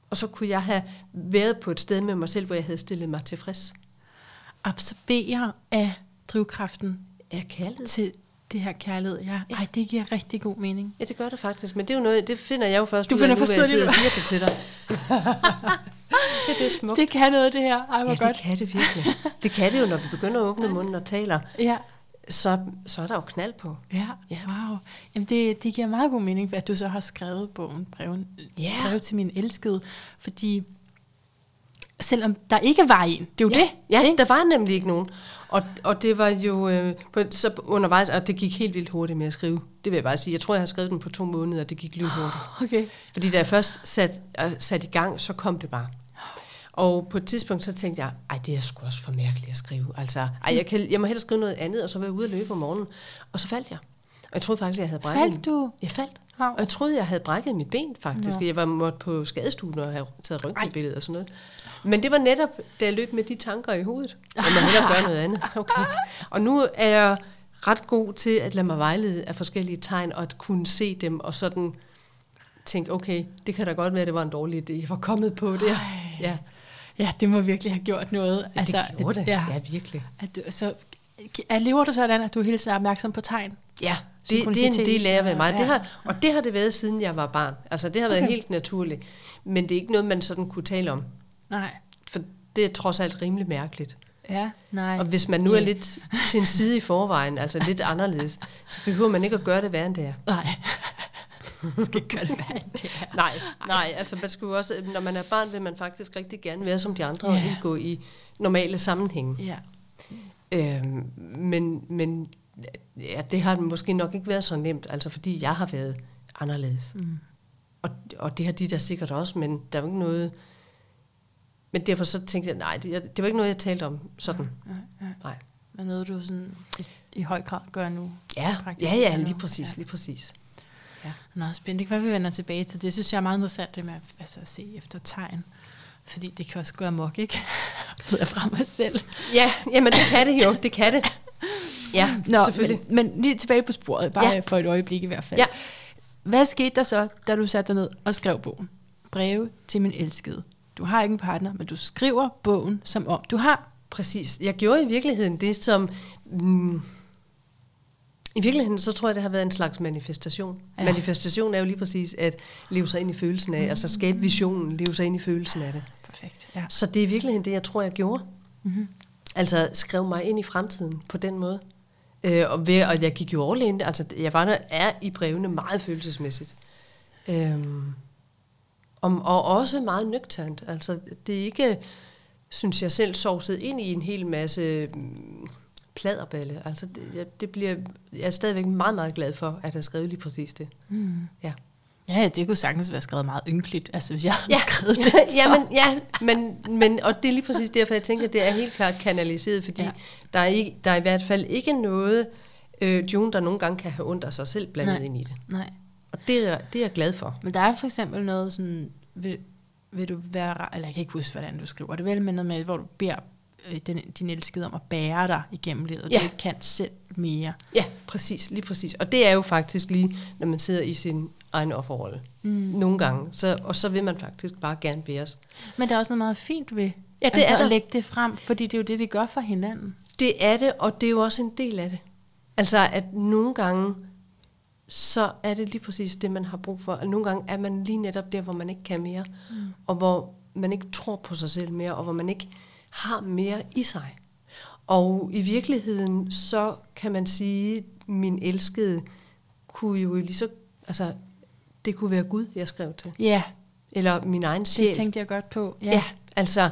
Og så kunne jeg have været på et sted med mig selv, hvor jeg havde stillet mig tilfreds Absorbere af drivkraften af kaldet. til det her kærlighed. Ja. Ej, det giver rigtig god mening. Ja, det gør det faktisk. Men det er jo noget, det finder jeg jo først Du ud finder af nu, først jeg sidder og siger det til dig. det, det er smukt. Det kan noget, det her. Ej, hvor ja, godt. det kan det virkelig. Det kan det jo, når vi begynder at åbne munden og taler. Ja. Så, så er der jo knald på. Ja, Ja. wow. Jamen det, det giver meget god mening, at du så har skrevet bogen Breven, Ja. Brev til min elskede, fordi selvom der ikke var en, det er jo ja, det. Ja, ikke? der var nemlig ikke nogen. Og, og det var jo øh, på, så undervejs, og det gik helt vildt hurtigt med at skrive. Det vil jeg bare sige. Jeg tror, jeg har skrevet den på to måneder, og det gik lynhurtigt. Okay. Fordi da jeg først sat, øh, sat i gang, så kom det bare. Og på et tidspunkt, så tænkte jeg, ej, det er sgu også for mærkeligt at skrive. Altså, ej, jeg, kan, jeg må hellere skrive noget andet, og så være ude og løbe om morgenen. Og så faldt jeg. Og jeg troede faktisk, jeg havde brækket... Faldt du? Jeg faldt. Og jeg troede, jeg havde brækket mit ben, faktisk. Nå. Jeg var måtte på skadestuen og have taget røntgenbilleder og sådan noget. Men det var netop, da jeg løb med de tanker i hovedet. Jeg må hellere gøre noget andet. Okay. Og nu er jeg ret god til at lade mig vejlede af forskellige tegn, og at kunne se dem, og sådan tænke, okay, det kan da godt være, at det var en dårlig idé, jeg var kommet på der. Ja, Ja, det må virkelig have gjort noget. ja det gjorde det. Ja, Ja, virkelig. at du, så, at lever du sådan, at du hele tiden er opmærksom på tegn? Ja, det, det er en del af ved mig. og- Det ja. har, og det har det været, siden jeg var barn. Altså, det har været Okay. helt naturligt. Men det er ikke noget, man sådan kunne tale om. Nej. For det er trods alt rimelig mærkeligt. Ja, nej. Og hvis man nu er Ja. lidt til en side i forvejen, altså lidt anderledes, så behøver man ikke at gøre det værre end det er. Nej. Skal det værre end det her. Nej, nej, altså man skulle jo også, når man er barn, vil man faktisk rigtig gerne være som de andre Ja. og indgå i normale sammenhænge. Ja. Øhm, men, men ja, det har måske nok ikke været så nemt, altså fordi jeg har været anderledes. Mm. Og, og det har de der sikkert også, men der er jo ikke noget... Men derfor så tænkte jeg, nej, det, det var ikke noget, jeg talte om sådan. Nej, nej. Nej. Men noget, du sådan i, i høj grad gør nu. Ja, ja, ja, lige præcis, Ja. lige præcis. Ja. Nå, spændende. Det kan være, vi vender tilbage til det. synes jeg er meget interessant, det med at, altså, at se efter tegn. Fordi det kan også gå amok, ikke? Ved jeg fra mig selv. Ja, jamen det kan det jo, det kan det. Ja, Nå, selvfølgelig. Men, men lige tilbage på sporet, bare Ja. ja. for et øjeblik i hvert fald. Ja. Hvad skete der så, da du satte dig ned og skrev bogen? Breve til min elskede. Du har ikke en partner, men du skriver bogen som om du har. Præcis. Jeg gjorde i virkeligheden det, som... Mm, I virkeligheden, så tror jeg, det har været en slags manifestation. Ja. Manifestation er jo lige præcis at leve sig ind i følelsen af, mm. altså skabe visionen, leve sig ind i følelsen af det. Perfekt. Ja. Så det er i virkeligheden det, jeg tror, jeg gjorde. Mm-hmm. Altså skrev mig ind i fremtiden på den måde. Øh, og, ved, og jeg gik jo all in. Altså, jeg var der, er i brevene meget følelsesmæssigt. Øhm, og, og også meget nøgternt. Altså, det er ikke, synes jeg selv, sovset ind i en hel masse mm, pladerballe. Altså, det, jeg, det bliver, jeg er stadigvæk meget, meget glad for, at har skrevet lige præcis det. Mm. Ja. Ja, det kunne sagtens være skrevet meget ynkeligt, altså hvis jeg havde Ja, skrevet det. ja, så- men, ja men, men, og det er lige præcis derfor, jeg tænker, at det er helt klart kanaliseret, fordi Ja. ja. der, er ikke, der er i hvert fald ikke noget, øh, June, der nogle gange kan have ondt af sig selv blandet Nej. ind i det. Nej, Og det er, det er jeg glad for. men der er for eksempel noget sådan, vil, vil du være, eller jeg kan ikke huske, hvordan du skriver det vel, men noget med, hvor du beder øh, den, din elskede om at bære dig igennem livet, og Ja. du ikke kan selv mere. Ja, præcis, lige præcis. Og det er jo faktisk lige, når man sidder i sin egen offerrolle. Mm. Nogle gange. Så, og så vil man faktisk bare gerne bæres. Men der er også noget meget fint ved Ja, det altså er der. at lægge det frem, fordi det er jo det, vi gør for hinanden. Det er det, og det er jo også en del af det. Altså, at nogle gange, så er det lige præcis det, man har brug for. Og nogle gange er man lige netop der, hvor man ikke kan mere, mm. og hvor man ikke tror på sig selv mere, og hvor man ikke har mere i sig. Og i virkeligheden, så kan man sige, min elskede kunne jo lige så, altså, det kunne være Gud, jeg skrev til. Ja. Eller min egen sjæl. Det tænkte jeg godt på. Ja, ja altså,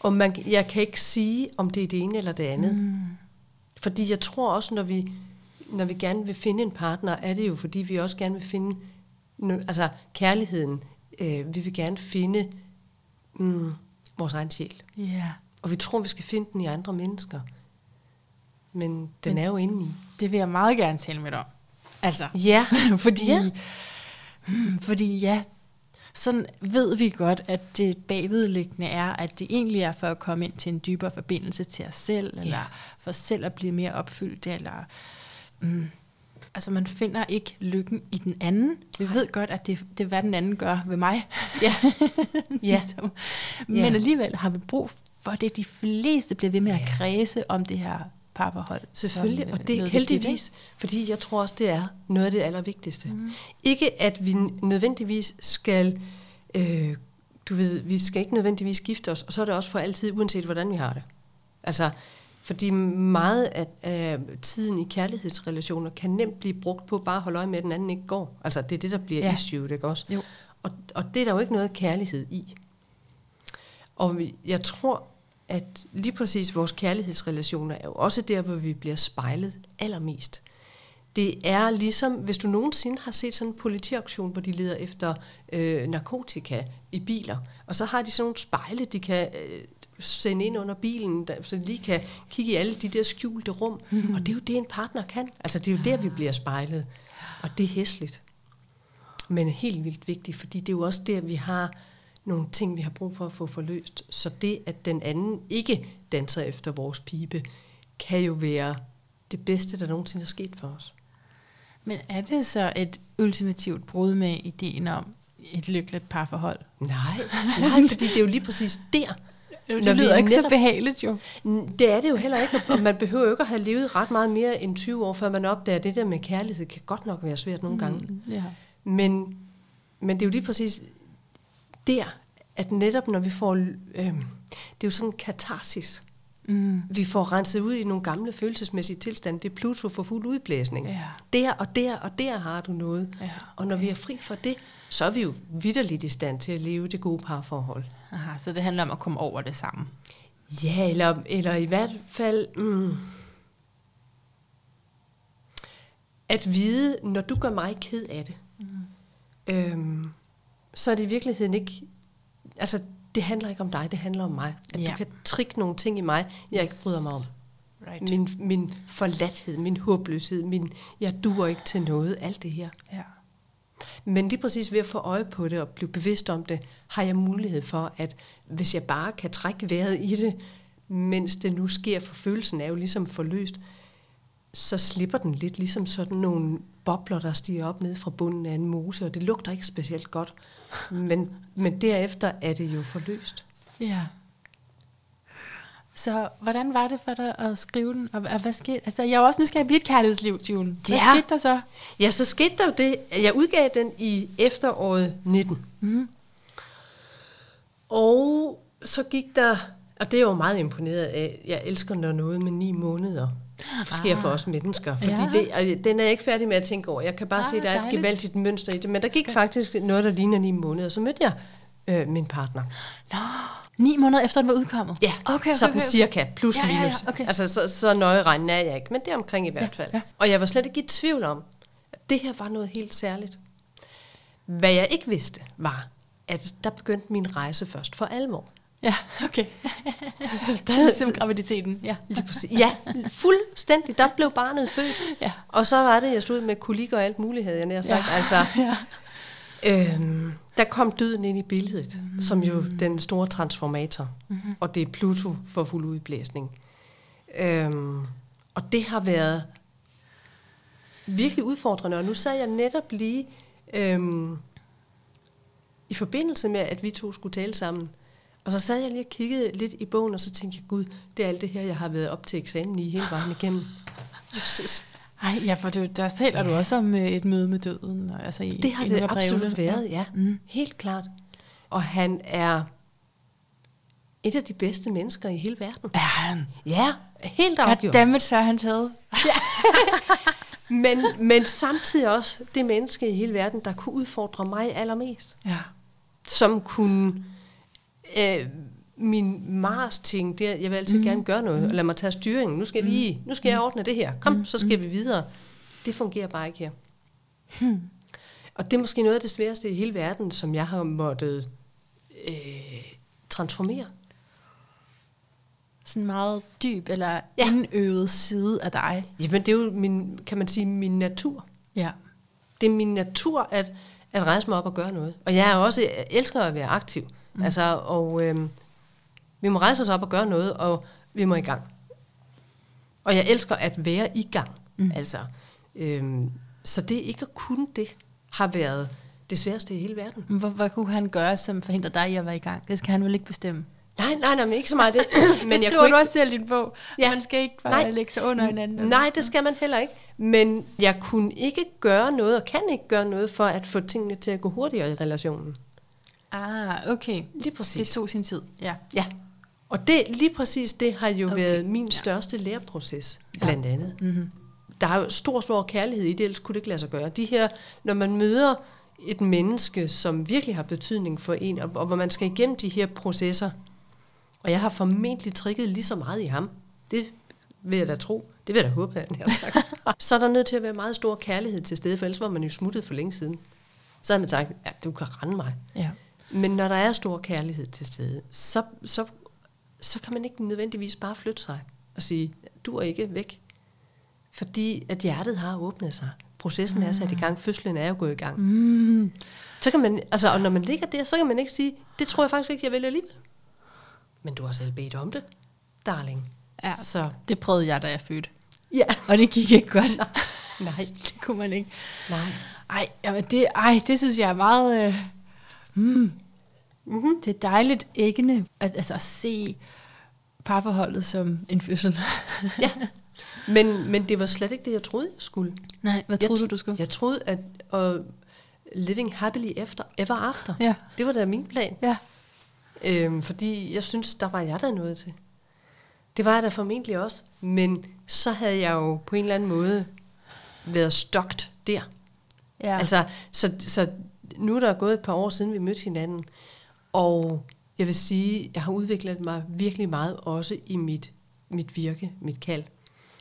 og man, jeg kan ikke sige, om det er det ene eller det andet. Mm. Fordi jeg tror også, når vi, når vi gerne vil finde en partner, er det jo, fordi vi også gerne vil finde altså kærligheden. Øh, vi vil gerne finde mm, vores egen sjæl. Yeah. Og vi tror, vi skal finde den i andre mennesker. Men den Men er jo inde i. Det vil jeg meget gerne tale med dig om. Altså, ja. fordi, ja. Hmm, fordi ja, sådan ved vi godt, at det bagvedliggende er, at det egentlig er for at komme ind til en dybere forbindelse til os selv, ja. eller for selv at blive mere opfyldt, eller... Mm, altså man finder ikke lykken i den anden. Vi ved godt, at det, det er, hvad den anden gør ved mig. Ja. ja. ligesom. Men ja. alligevel har vi brug for det. De fleste bliver ved med at kredse om det her parforhold. Selvfølgelig, som, og det er heldigvis, fordi jeg tror også, det er noget af det allervigtigste. Mm. Ikke at vi nødvendigvis skal, øh, du ved, vi skal ikke nødvendigvis gifte os, og så er det også for altid, uanset hvordan vi har det. Altså, fordi meget af, af tiden i kærlighedsrelationer kan nemt blive brugt på bare at holde øje med, at den anden ikke går. Altså, det er det, der bliver ja. issue, ikke også? Jo. Og, og det er der jo ikke noget kærlighed i. Og jeg tror, at lige præcis vores kærlighedsrelationer er jo også der, hvor vi bliver spejlet allermest. Det er ligesom, hvis du nogensinde har set sådan en politiaktion, hvor de leder efter øh, narkotika i biler, og så har de sådan nogle spejle, de kan øh, sende ind under bilen, der, så de lige kan kigge i alle de der skjulte rum. Mm-hmm. Og det er jo det, en partner kan. Altså det er jo der, vi bliver spejlet. Og det er hæsligt. Men helt vildt vigtigt, fordi det er jo også der, vi har nogle ting, vi har brug for at få forløst. Så det, at den anden ikke danser efter vores pibe, kan jo være det bedste, der nogensinde er sket for os. Men er det så et ultimativt brud med ideen om et lykkeligt parforhold? Nej, nej fordi det er jo lige præcis der. Det når lyder vi ikke netop, så behageligt jo. Det er det jo heller ikke, og man behøver jo ikke at have levet ret meget mere end 20 år, før man opdager, at det der med kærlighed kan godt nok være svært nogle gange. Mm, ja. men, men det er jo lige præcis der, at netop når vi får, øh, det er jo sådan en katarsis. Mm. Vi får renset ud i nogle gamle følelsesmæssige tilstande. Det er Pluto for fuld udblæsning. Ja. Der og der og der har du noget. Ja, okay. Og når vi er fri for det, så er vi jo vidderligt i stand til at leve det gode parforhold. Aha, så det handler om at komme over det samme. Ja, eller, eller i hvert fald... Mm, at vide, når du gør mig ked af det, mm. øhm, så er det i virkeligheden ikke altså, det handler ikke om dig, det handler om mig. At ja. du kan trikke nogle ting i mig, jeg ikke bryder mig om. Right. Min, min forladthed, min håbløshed, min, jeg duer ikke til noget, alt det her. Ja. Men lige præcis ved at få øje på det og blive bevidst om det, har jeg mulighed for, at hvis jeg bare kan trække vejret i det, mens det nu sker, for følelsen er jo ligesom forløst, så slipper den lidt ligesom sådan nogle bobler, der stiger op ned fra bunden af en mose, og det lugter ikke specielt godt. Men, men derefter er det jo forløst. Ja. Så hvordan var det for dig at skrive den? Og, hvad skete? Altså, jeg var også nysgerrig på et kærlighedsliv, June. Hvad ja. skete der så? Ja, så skete der jo det. Jeg udgav den i efteråret 19. Mm. Og så gik der, og det er jo meget imponeret af, jeg elsker når noget med ni måneder sker ah. for os mennesker. Fordi ja. det, og den er jeg ikke færdig med at tænke over. Jeg kan bare ah, se, at der er et gevaldigt mønster i det. Men der gik faktisk noget, der ligner ni måneder. Så mødte jeg øh, min partner. Nå, ni måneder efter den var udkommet? Ja, okay, okay, sådan okay, cirka, plus ja, minus. Ja, ja, okay. Altså, så, så nøje regner er jeg ikke, men det er omkring i hvert fald. Ja, ja. Og jeg var slet ikke i tvivl om, at det her var noget helt særligt. Hvad jeg ikke vidste, var, at der begyndte min rejse først for alvor. Ja, okay. der er ligesom graviditeten, ja. Lige præcis. Ja, fuldstændig. Der blev barnet født. Ja. Og så var det, jeg stod med kolik og alt muligt, havde jeg nær sagt. Ja. Altså, ja. øhm, der kom døden ind i billedet, mm. som jo den store transformator. Mm-hmm. Og det er Pluto for fuld udblæsning. Øhm, og det har været virkelig udfordrende. Og nu sad jeg netop lige øhm, i forbindelse med, at vi to skulle tale sammen, Og så sad jeg lige og kiggede lidt i bogen, og så tænkte jeg, gud, det er alt det her, jeg har været op til eksamen i hele vejen igennem. Jesus. Ej, ja, for det, der taler ja. du også om øh, et møde med døden. og Altså i, Det har det absolut været, ja. Mm. Helt klart. Og han er et af de bedste mennesker i hele verden. Er han? Ja, helt afgjort. Goddammit, så er han taget. Men, men samtidig også det menneske i hele verden, der kunne udfordre mig allermest. Ja. Som kunne... Øh, min Mars-ting, det er, jeg vil altid mm. gerne gøre noget, og lad mig tage styringen. Nu skal jeg lige, nu skal jeg ordne det her. Kom, så skal vi videre. Det fungerer bare ikke her. Hmm. Og det er måske noget af det sværeste i hele verden, som jeg har måttet øh, transformere. Sådan en meget dyb eller Ja. ja. indøvet side af dig. Jamen, det er jo min, kan man sige, min natur. Ja. Det er min natur at, at rejse mig op og gøre noget. Og jeg er også jeg elsker at være aktiv. Mm. Altså, og øh, vi må rejse os op og gøre noget, og vi må i gang. Og jeg elsker at være i gang. Mm. Altså, øh, så det ikke at kunne det, har været det sværeste i hele verden. Hvad, hvad kunne han gøre, som forhindrer dig i at være i gang? Det skal han vel ikke bestemme. Nej, nej, nej, men ikke så meget det. Men det jeg skriver kunne du ikke, også selv i din bog. Ja. Man skal ikke bare Nej. Nej. lægge sig under hinanden. Nej, det skal man heller ikke. Men jeg kunne ikke gøre noget, og kan ikke gøre noget, for at få tingene til at gå hurtigere i relationen. Ah, okay. Lige præcis. Det tog sin tid. Ja. Ja. Og det, lige præcis det har jo okay. Været min største læreproces, blandt andet. Mm-hmm. Der er jo stor, stor kærlighed i det, ellers kunne det ikke lade sig gøre. De her, når man møder et menneske, som virkelig har betydning for en, og, og hvor man skal igennem de her processer, og jeg har formentlig trikket lige så meget i ham, det vil jeg da tro, det vil jeg da håbe, jeg har sagt. så er der nødt til at være meget stor kærlighed til stede, for ellers var man jo smuttet for længe siden. Så havde man sagt, ja, du kan rende mig. Ja. Men når der er stor kærlighed til stede, så, så, så kan man ikke nødvendigvis bare flytte sig og sige, du er ikke væk. Fordi at hjertet har åbnet sig. Processen er sat i gang. Fødslen er jo gået i gang. Mm. Så kan man, altså, og når man ligger der, så kan man ikke sige, det tror jeg faktisk ikke, jeg vil alligevel. Men du har selv bedt om det, darling. Ja, Så, det prøvede jeg, da jeg fødte. ja. Og det gik ikke godt. Nej, det kunne man ikke. nej. Ej, jamen det, ej, det synes jeg er meget... Øh, mm, Mm-hmm. det er dejligt æggende at, altså, at se parforholdet som en fødsel. Ja. Men, men det var slet ikke det, jeg troede, jeg skulle. Nej, hvad Jeg troede tro- du, du skulle? Jeg troede, at uh, living happily efter, ever after, Ja, det var da min plan. ja. Øhm, fordi jeg synes, der var jeg der noget til. Det var jeg da formentlig også. Men så havde jeg jo på en eller anden måde været stokt der. Ja. Altså, så, så nu er der gået et par år siden, vi mødte hinanden. Og jeg vil sige, jeg har udviklet mig virkelig meget også i mit, mit virke, mit kald.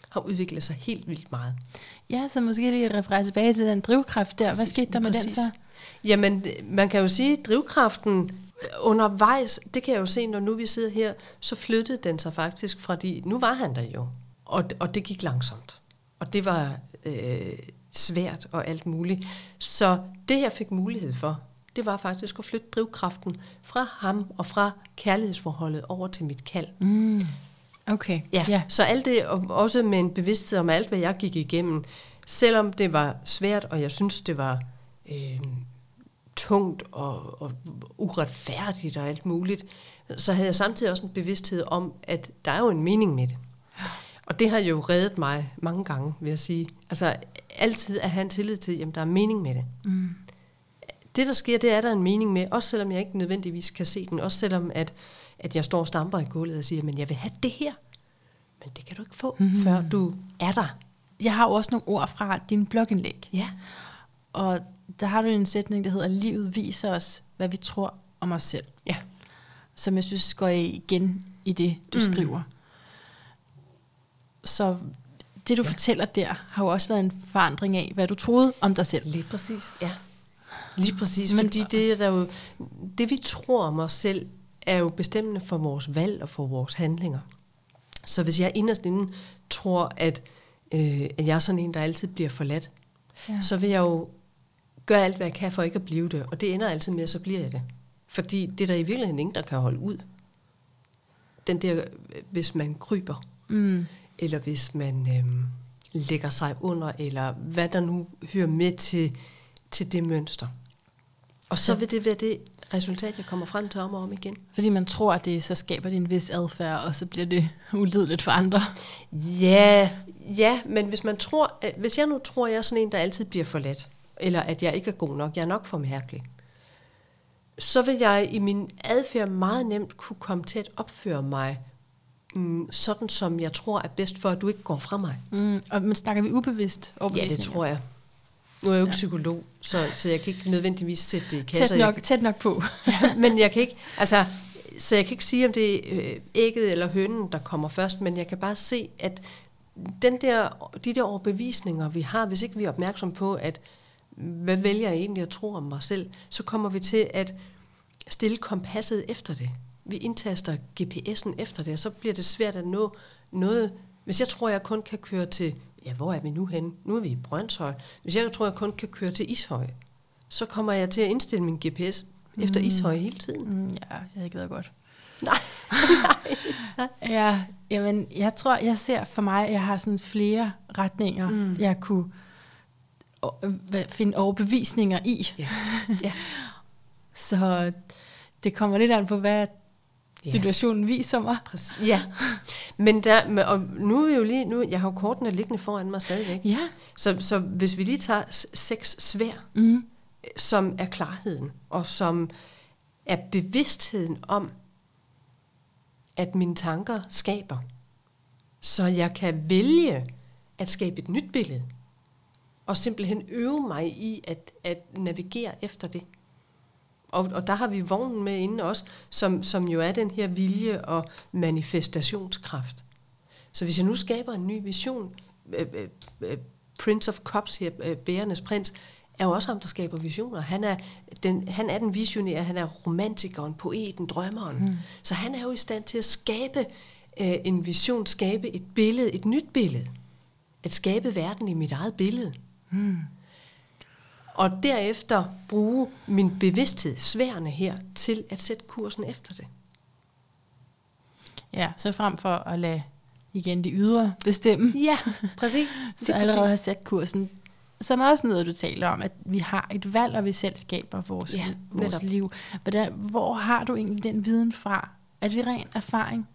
Har udviklet sig helt vildt meget. ja, så måske lige referere tilbage til den drivkraft der. Hvad Præcis, skete der med den præcis. så? Jamen, man kan jo sige, at drivkraften undervejs, det kan jeg jo se, når nu vi sidder her, så flyttede den sig faktisk fra de, nu var han der jo, og, og det gik langsomt. Og det var øh, svært og alt muligt. Så det, jeg fik mulighed for, det var faktisk at flytte drivkraften fra ham og fra kærlighedsforholdet over til mit kald. Mm. Okay, Ja, ja. så alt det, og også med en bevidsthed om alt, hvad jeg gik igennem, selvom det var svært, og jeg synes, det var øh, tungt og, og uretfærdigt og alt muligt, så havde jeg samtidig også en bevidsthed om, at der er jo en mening med det. Og det har jo reddet mig mange gange, vil jeg sige. Altså altid at have en tillid til, at der er mening med det. Mm. Det, der sker, det er der en mening med, også selvom jeg ikke nødvendigvis kan se den, også selvom at, at jeg står og stamper i gulvet og siger, men jeg vil have det her. Men det kan du ikke få, mm-hmm. før du er der. Jeg har jo også nogle ord fra din blogindlæg. Ja. Og der har du en sætning, der hedder, livet viser os, hvad vi tror om os selv. Ja. Som jeg synes går igen i det, du Mm. skriver. Så det, du ja. fortæller der, har jo også været en forandring af, hvad du troede om dig selv. Lige præcis, ja. Lige præcis, Men- fordi det, er der jo, det vi tror om os selv, er jo bestemmende for vores valg og for vores handlinger. Så hvis jeg inderst inde tror, at, øh, at jeg er sådan en, der altid bliver forladt, ja. så vil jeg jo gøre alt, hvad jeg kan for ikke at blive det. Og det ender altid med, at så bliver jeg det. Fordi det er der i virkeligheden ingen, der kan holde ud. Den der, øh, hvis man kryber, Mm. eller hvis man øhm, lægger sig under, eller hvad der nu hører med til, til det mønster. Og så vil det være det resultat, jeg kommer frem til om og om igen. Fordi man tror, at det så skaber det en vis adfærd, og så bliver det ulideligt for andre. Ja, ja, men hvis man tror, at, hvis jeg nu tror, at jeg er sådan en, der altid bliver forladt, eller at jeg ikke er god nok, jeg er nok for mærkelig, så vil jeg i min adfærd meget nemt kunne komme til at opføre mig mm, sådan, som jeg tror er bedst for, at du ikke går fra mig. Mm, og men snakker vi ubevidst Ja, det tror jeg. Nu er jeg jo ikke ja. psykolog, så, så jeg kan ikke nødvendigvis sætte det i kasser. Tæt nok, tæt nok på. men jeg kan ikke, altså, så jeg kan ikke sige, om det er øh, ægget eller hønen, der kommer først, men jeg kan bare se, at den der, de der overbevisninger, vi har, hvis ikke vi er opmærksom på, at hvad vælger jeg egentlig at tro om mig selv, så kommer vi til at stille kompasset efter det. Vi indtaster GPS'en efter det, og så bliver det svært at nå noget. Hvis jeg tror, jeg kun kan køre til, ja, hvor er vi nu hen? Nu er vi i Brøndshøj. Hvis jeg tror, jeg kun kan køre til Ishøj, så kommer jeg til at indstille min GPS efter mm. Ishøj hele tiden. Mm, ja, jeg ikke været godt. Nej. Nej. ja, jamen, jeg tror, jeg ser for mig, jeg har sådan flere retninger, mm. jeg kunne finde overbevisninger i. Ja. ja. Så det kommer lidt an på, hvad situationen ja. viser mig. Præcis. Ja, men der, og nu er jo lige, nu, jeg har jo kortene liggende foran mig stadigvæk. Ja. Så, så hvis vi lige tager seks svær, mm. som er klarheden, og som er bevidstheden om, at mine tanker skaber, så jeg kan vælge at skabe et nyt billede, og simpelthen øve mig i at, at navigere efter det. Og, og der har vi vognen med inde også, som, som jo er den her vilje og manifestationskraft. Så hvis jeg nu skaber en ny vision, øh, øh, øh Prince of Cups her, øh, bærernes prins, er jo også ham, der skaber visioner. Han er den, han er den visionære, han er romantikeren, poeten, drømmeren. Mm. Så han er jo i stand til at skabe øh, en vision, skabe et billede, et nyt billede. At skabe verden i mit eget billede. Mm og derefter bruge min bevidsthed, sværende her, til at sætte kursen efter det. Ja, så frem for at lade igen de ydre bestemme. Ja, præcis. så allerede har sat kursen. Som også noget, du taler om, at vi har et valg, og vi selv skaber vores, ja, vores liv. Hvordan, hvor har du egentlig den viden fra? Er det ren erfaring?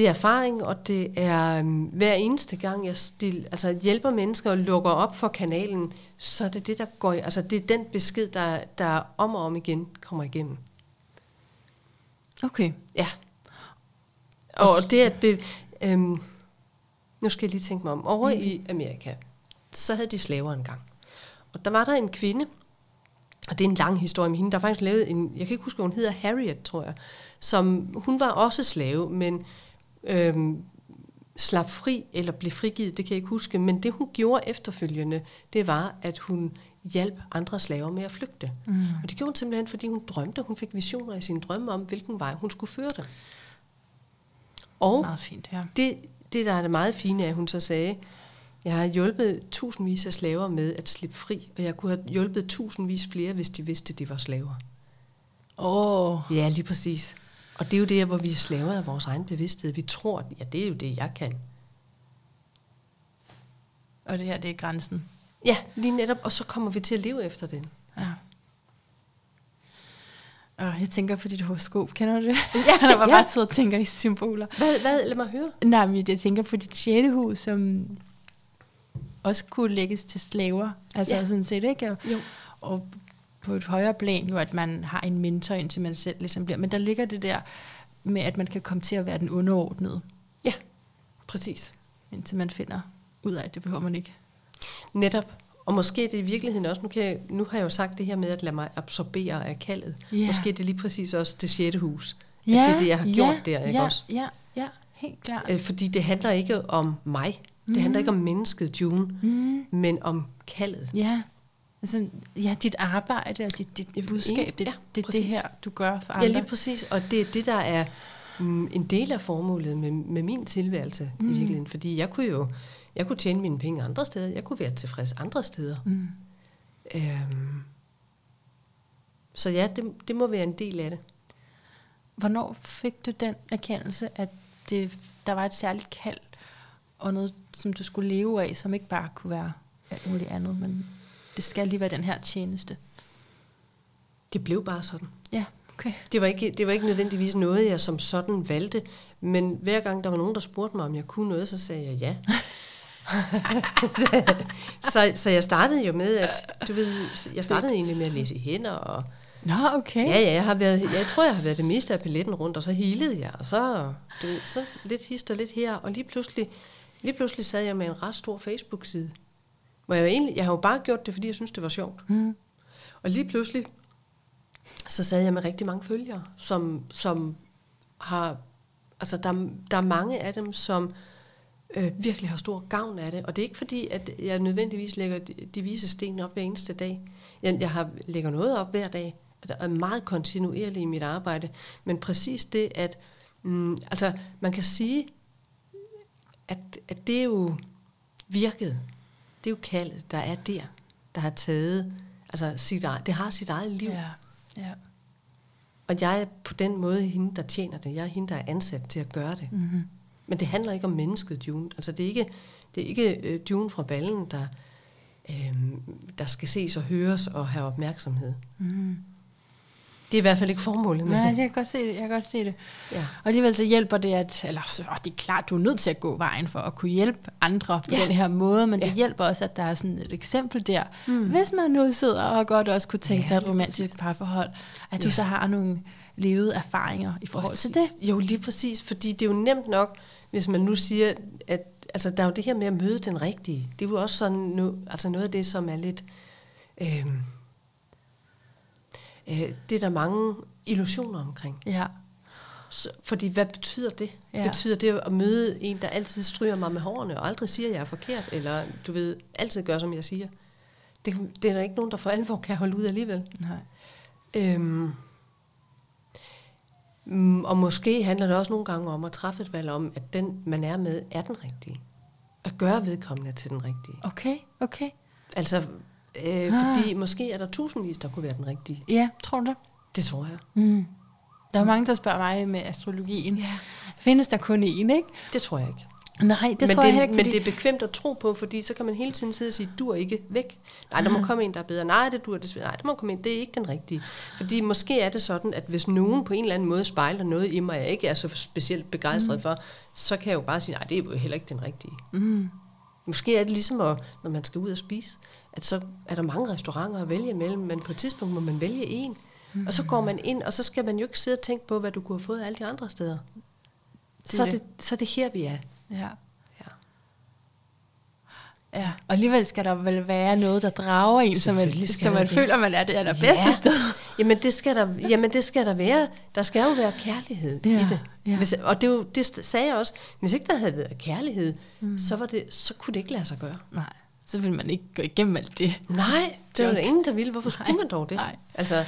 Det er erfaring, og det er um, hver eneste gang, jeg stil, altså, hjælper mennesker og lukker op for kanalen, så er det det, der går, altså det er den besked, der, der om og om igen kommer igennem. Okay. Ja. Og, og det at, be, øhm, nu skal jeg lige tænke mig om, over mm. i Amerika, så havde de slaver engang. Og der var der en kvinde, og det er en lang historie med hende, der faktisk lavet en, jeg kan ikke huske, hvad hun hedder, Harriet, tror jeg, som, hun var også slave, men øhm, slap fri eller blev frigivet, det kan jeg ikke huske, men det hun gjorde efterfølgende, det var, at hun hjalp andre slaver med at flygte. Mm. Og det gjorde hun simpelthen, fordi hun drømte, hun fik visioner i sin drømme om, hvilken vej hun skulle føre dem. Og meget fint, ja. det, det, der er det meget fine, er, at hun så sagde, jeg har hjulpet tusindvis af slaver med at slippe fri, og jeg kunne have hjulpet tusindvis flere, hvis de vidste, at de var slaver. Åh. Oh. Ja, lige præcis. Og det er jo det, hvor vi er slaver af vores egen bevidsthed. Vi tror, ja, det er jo det, jeg kan. Og det her, det er grænsen. Ja, lige netop. Og så kommer vi til at leve efter den. Ja. Og jeg tænker på dit horoskop, kender du det? Ja, jeg var ja. bare sidder og tænker i symboler. Hvad, hvad? Lad mig høre. Nej, men jeg tænker på dit sjette hus, som også kunne lægges til slaver. Altså ja. sådan set, ikke? Og, jo. og på et højere plan jo, at man har en mentor, indtil man selv ligesom bliver. Men der ligger det der med, at man kan komme til at være den underordnede. Ja, præcis. Indtil man finder ud af, at det behøver man ikke. Netop. Og måske det i virkeligheden også, nu, kan jeg, nu har jeg jo sagt det her med at lade mig absorbere af kaldet. Yeah. Måske det er lige præcis også det sjette hus. Ja, det er det, jeg har gjort ja, der, ikke ja, også? Ja, ja, helt klart. Øh, fordi det handler ikke om mig. Det mm. handler ikke om mennesket, June, mm. men om kaldet. Ja, Altså, ja, dit arbejde og dit, dit budskab, det, ja, det er det her, du gør for andre. Ja, lige præcis. Og det er det, der er mm, en del af formålet med, med min tilværelse mm. i virkeligheden. Fordi jeg kunne jo jeg kunne tjene mine penge andre steder. Jeg kunne være tilfreds andre steder. Mm. Øhm, så ja, det, det må være en del af det. Hvornår fik du den erkendelse, at det, der var et særligt kald, og noget, som du skulle leve af, som ikke bare kunne være alt muligt andet, men det skal lige være den her tjeneste? Det blev bare sådan. Ja, okay. Det var, ikke, det var ikke nødvendigvis noget, jeg som sådan valgte, men hver gang der var nogen, der spurgte mig, om jeg kunne noget, så sagde jeg ja. så, så jeg startede jo med, at du ved, jeg startede egentlig med at læse hænder, og Nå, okay. ja, ja, jeg, har været, jeg tror, jeg har været det meste af paletten rundt, og så hilede jeg, og så, ved, så lidt hist og lidt her, og lige pludselig, lige pludselig sad jeg med en ret stor Facebook-side, hvor jeg, egentlig, jeg har jo bare gjort det, fordi jeg synes, det var sjovt. Mm. Og lige pludselig, så sad jeg med rigtig mange følgere, som, som har, altså der, der er mange af dem, som øh, virkelig har stor gavn af det. Og det er ikke fordi, at jeg nødvendigvis lægger de, de vise sten op hver eneste dag. Jeg, jeg har, lægger noget op hver dag, og der er meget kontinuerligt i mit arbejde. Men præcis det, at mm, altså, man kan sige, at, at det er jo virket. Det er jo kaldet, der er der, der har taget, altså sit, eget- det har sit eget liv. Ja, ja. Og jeg er på den måde hende, der tjener det. Jeg er hende, der er ansat til at gøre det. Mm-hmm. Men det handler ikke om mennesket, June. Altså, det er ikke, det er ikke øh, June fra ballen, der, øh, der skal ses og høres og have opmærksomhed. Mm. Det er i hvert fald ikke formålet med Nej, det. jeg kan godt se det. Jeg kan godt se det. Ja. Og alligevel så hjælper det, at, eller så, det er klart, du er nødt til at gå vejen for at kunne hjælpe andre på Ja. den her måde, men det Ja. hjælper også, at der er sådan et eksempel der. Mm. Hvis man nu sidder og godt også kunne tænke Ja, sig et romantisk præcis. parforhold, at du Ja. så har nogle levede erfaringer i forhold til det. Præcis. Jo, lige præcis. Fordi det er jo nemt nok, hvis man nu siger, at altså, der er jo det her med at møde den rigtige. Det er jo også sådan nu, altså noget af det, som er lidt... Øh, øh, det er der mange illusioner omkring. Ja. Så, fordi hvad betyder det? Ja. Betyder det at møde en, der altid stryger mig med hårene, og aldrig siger, at jeg er forkert, eller du ved, altid gør, som jeg siger? Det, det er der ikke nogen, der for alvor kan holde ud alligevel. Nej. Øhm, mm, og måske handler det også nogle gange om at træffe et valg om, at den, man er med, er den rigtige. At gøre vedkommende til den rigtige. Okay, okay. Altså, øh, Ah. fordi måske er der tusindvis, der kunne være den rigtige. Ja, tror du det? Det tror jeg. Mm. Der er mange, der spørger mig med astrologien. Ja. Findes der kun én, ikke? Det tror jeg ikke. Nej, det men tror det, jeg heller ikke, Men fordi... det er bekvemt at tro på, fordi så kan man hele tiden sidde og sige, du er ikke væk. Nej, der må komme en, der er bedre. Nej, det du er desværre. Nej, der må komme en, det er ikke den rigtige. Fordi måske er det sådan, at hvis nogen på en eller anden måde spejler noget i mig, jeg ikke er så specielt begejstret mm. for, så kan jeg jo bare sige, nej, det er jo heller ikke den rigtige. Mm. Måske er det ligesom, at, når man skal ud og spise, at så er der mange restauranter at vælge imellem, men på et tidspunkt må man vælge en. Mm. Og så går man ind, og så skal man jo ikke sidde og tænke på, hvad du kunne have fået alle de andre steder. Det Så er er det, så er det her, vi er. Ja. Ja. Og alligevel skal der vel være noget, der drager en, så man, så man det. føler, man er det allerbedste Ja. sted. Jamen det skal der, jamen det skal der være. Der skal jo være kærlighed Ja, i det. ja. Hvis, og det, jo, det sagde jeg også. Hvis ikke der havde været kærlighed, mm. så, var det, så kunne det ikke lade sig gøre. Nej, så vil man ikke gå igennem alt det. Nej, det var der ingen, der ville. Hvorfor skulle Nej, man dog det? nej. Altså,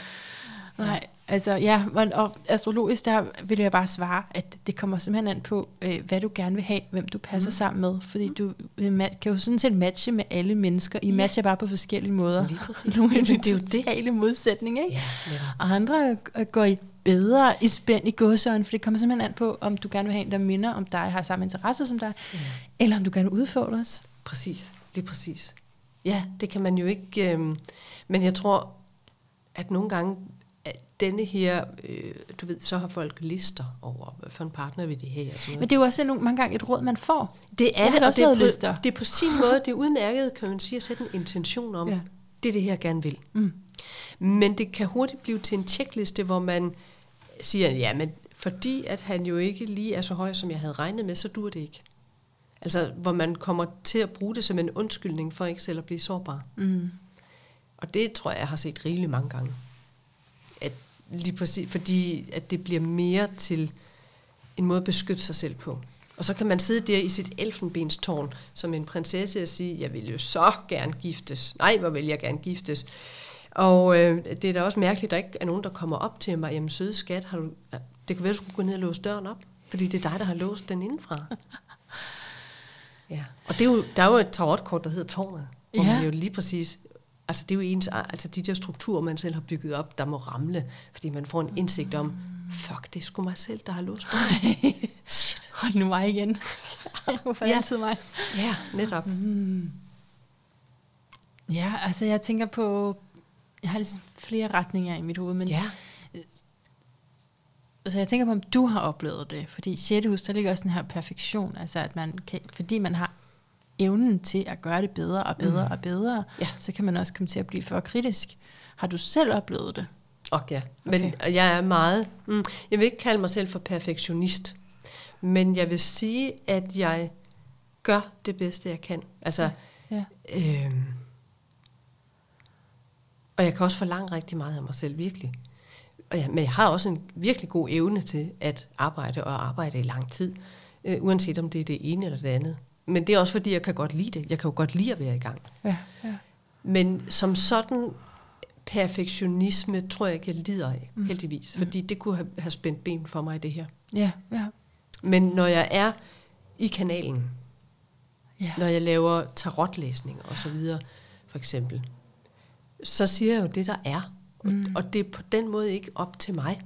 Nej, altså ja, og astrologisk, der vil jeg bare svare, at det kommer simpelthen an på, øh, hvad du gerne vil have, hvem du passer mm. sammen med, fordi du vil ma- kan jo sådan set matche med alle mennesker. I Ja. matcher bare på forskellige måder. Nogle det er jo det. totale modsætninger, ikke? ja. Og andre øh, går i bedre i spænd i godsøjen, for det kommer simpelthen an på, om du gerne vil have en, der minder om dig, har samme interesser som dig, Ja. eller om du gerne vil udfordres. Præcis, lige præcis. Ja, det kan man jo ikke... Øh, men jeg tror, at nogle gange, denne her, øh, du ved, så har folk lister over, hvad for en partner vil de have og sådan noget. Men det er jo også nogle, mange gange et råd, man får. Det er Jeg det, og det er, på, lister. det er på sin måde, det er udmærket, kan man sige, at sætte en intention om, ja. det er det her, jeg gerne vil. Mm. Men det kan hurtigt blive til en tjekliste, hvor man siger, ja, men fordi at han jo ikke lige er så høj, som jeg havde regnet med, så dur det ikke. Altså, hvor man kommer til at bruge det som en undskyldning for ikke selv at blive sårbar. Mm. Og det tror jeg, jeg har set rigeligt mange gange. Lige præcis, fordi at det bliver mere til en måde at beskytte sig selv på. Og så kan man sidde der i sit elfenbenstårn som en prinsesse og sige, jeg vil jo så gerne giftes. Nej, hvor vil jeg gerne giftes. Og øh, det er da også mærkeligt, at der ikke er nogen, der kommer op til mig, jamen søde skat, har du, det kan være, du skulle gå ned og låse døren op. Fordi det er dig, der har låst den indenfra. ja. Og det er jo, der er jo et tarotkort, der hedder tårnet. Hvor Ja. man jo lige præcis Altså det er jo ens, altså de der strukturer, man selv har bygget op, der må ramle, fordi man får en indsigt om, fuck, det er sgu mig selv, der har låst døren. Shit. Hold nu mig igen. Hvorfor Ja. altid mig? Ja, netop. Ja, altså jeg tænker på jeg har ligesom flere retninger i mit hoved, men Ja. altså jeg tænker på, om du har oplevet det, fordi i 6. hus, der ligger også den her perfektion, altså at man kan, fordi man har evnen til at gøre det bedre og bedre mm. og bedre, Ja. så kan man også komme til at blive for kritisk. Har du selv oplevet det? Ja, men Okay. okay. jeg er meget, mm, jeg vil ikke kalde mig selv for perfektionist, men jeg vil sige, at jeg gør det bedste, jeg kan. Altså, Ja. øhm, og jeg kan også forlange rigtig meget af mig selv, virkelig. Og jeg, men jeg har også en virkelig god evne til at arbejde og arbejde i lang tid, øh, uanset om det er det ene eller det andet. Men det er også fordi, jeg kan godt lide det. Jeg kan jo godt lide at være i gang. Ja, ja. Men som sådan perfektionisme tror jeg ikke, jeg lider af, mm. heldigvis. Fordi det kunne have, have spændt ben for mig i det her. Ja, ja. Men når jeg er i kanalen, ja. når jeg laver tarotlæsning og så videre, for eksempel, så siger jeg jo det, der er. Mm. Og, og det er på den måde ikke op til mig.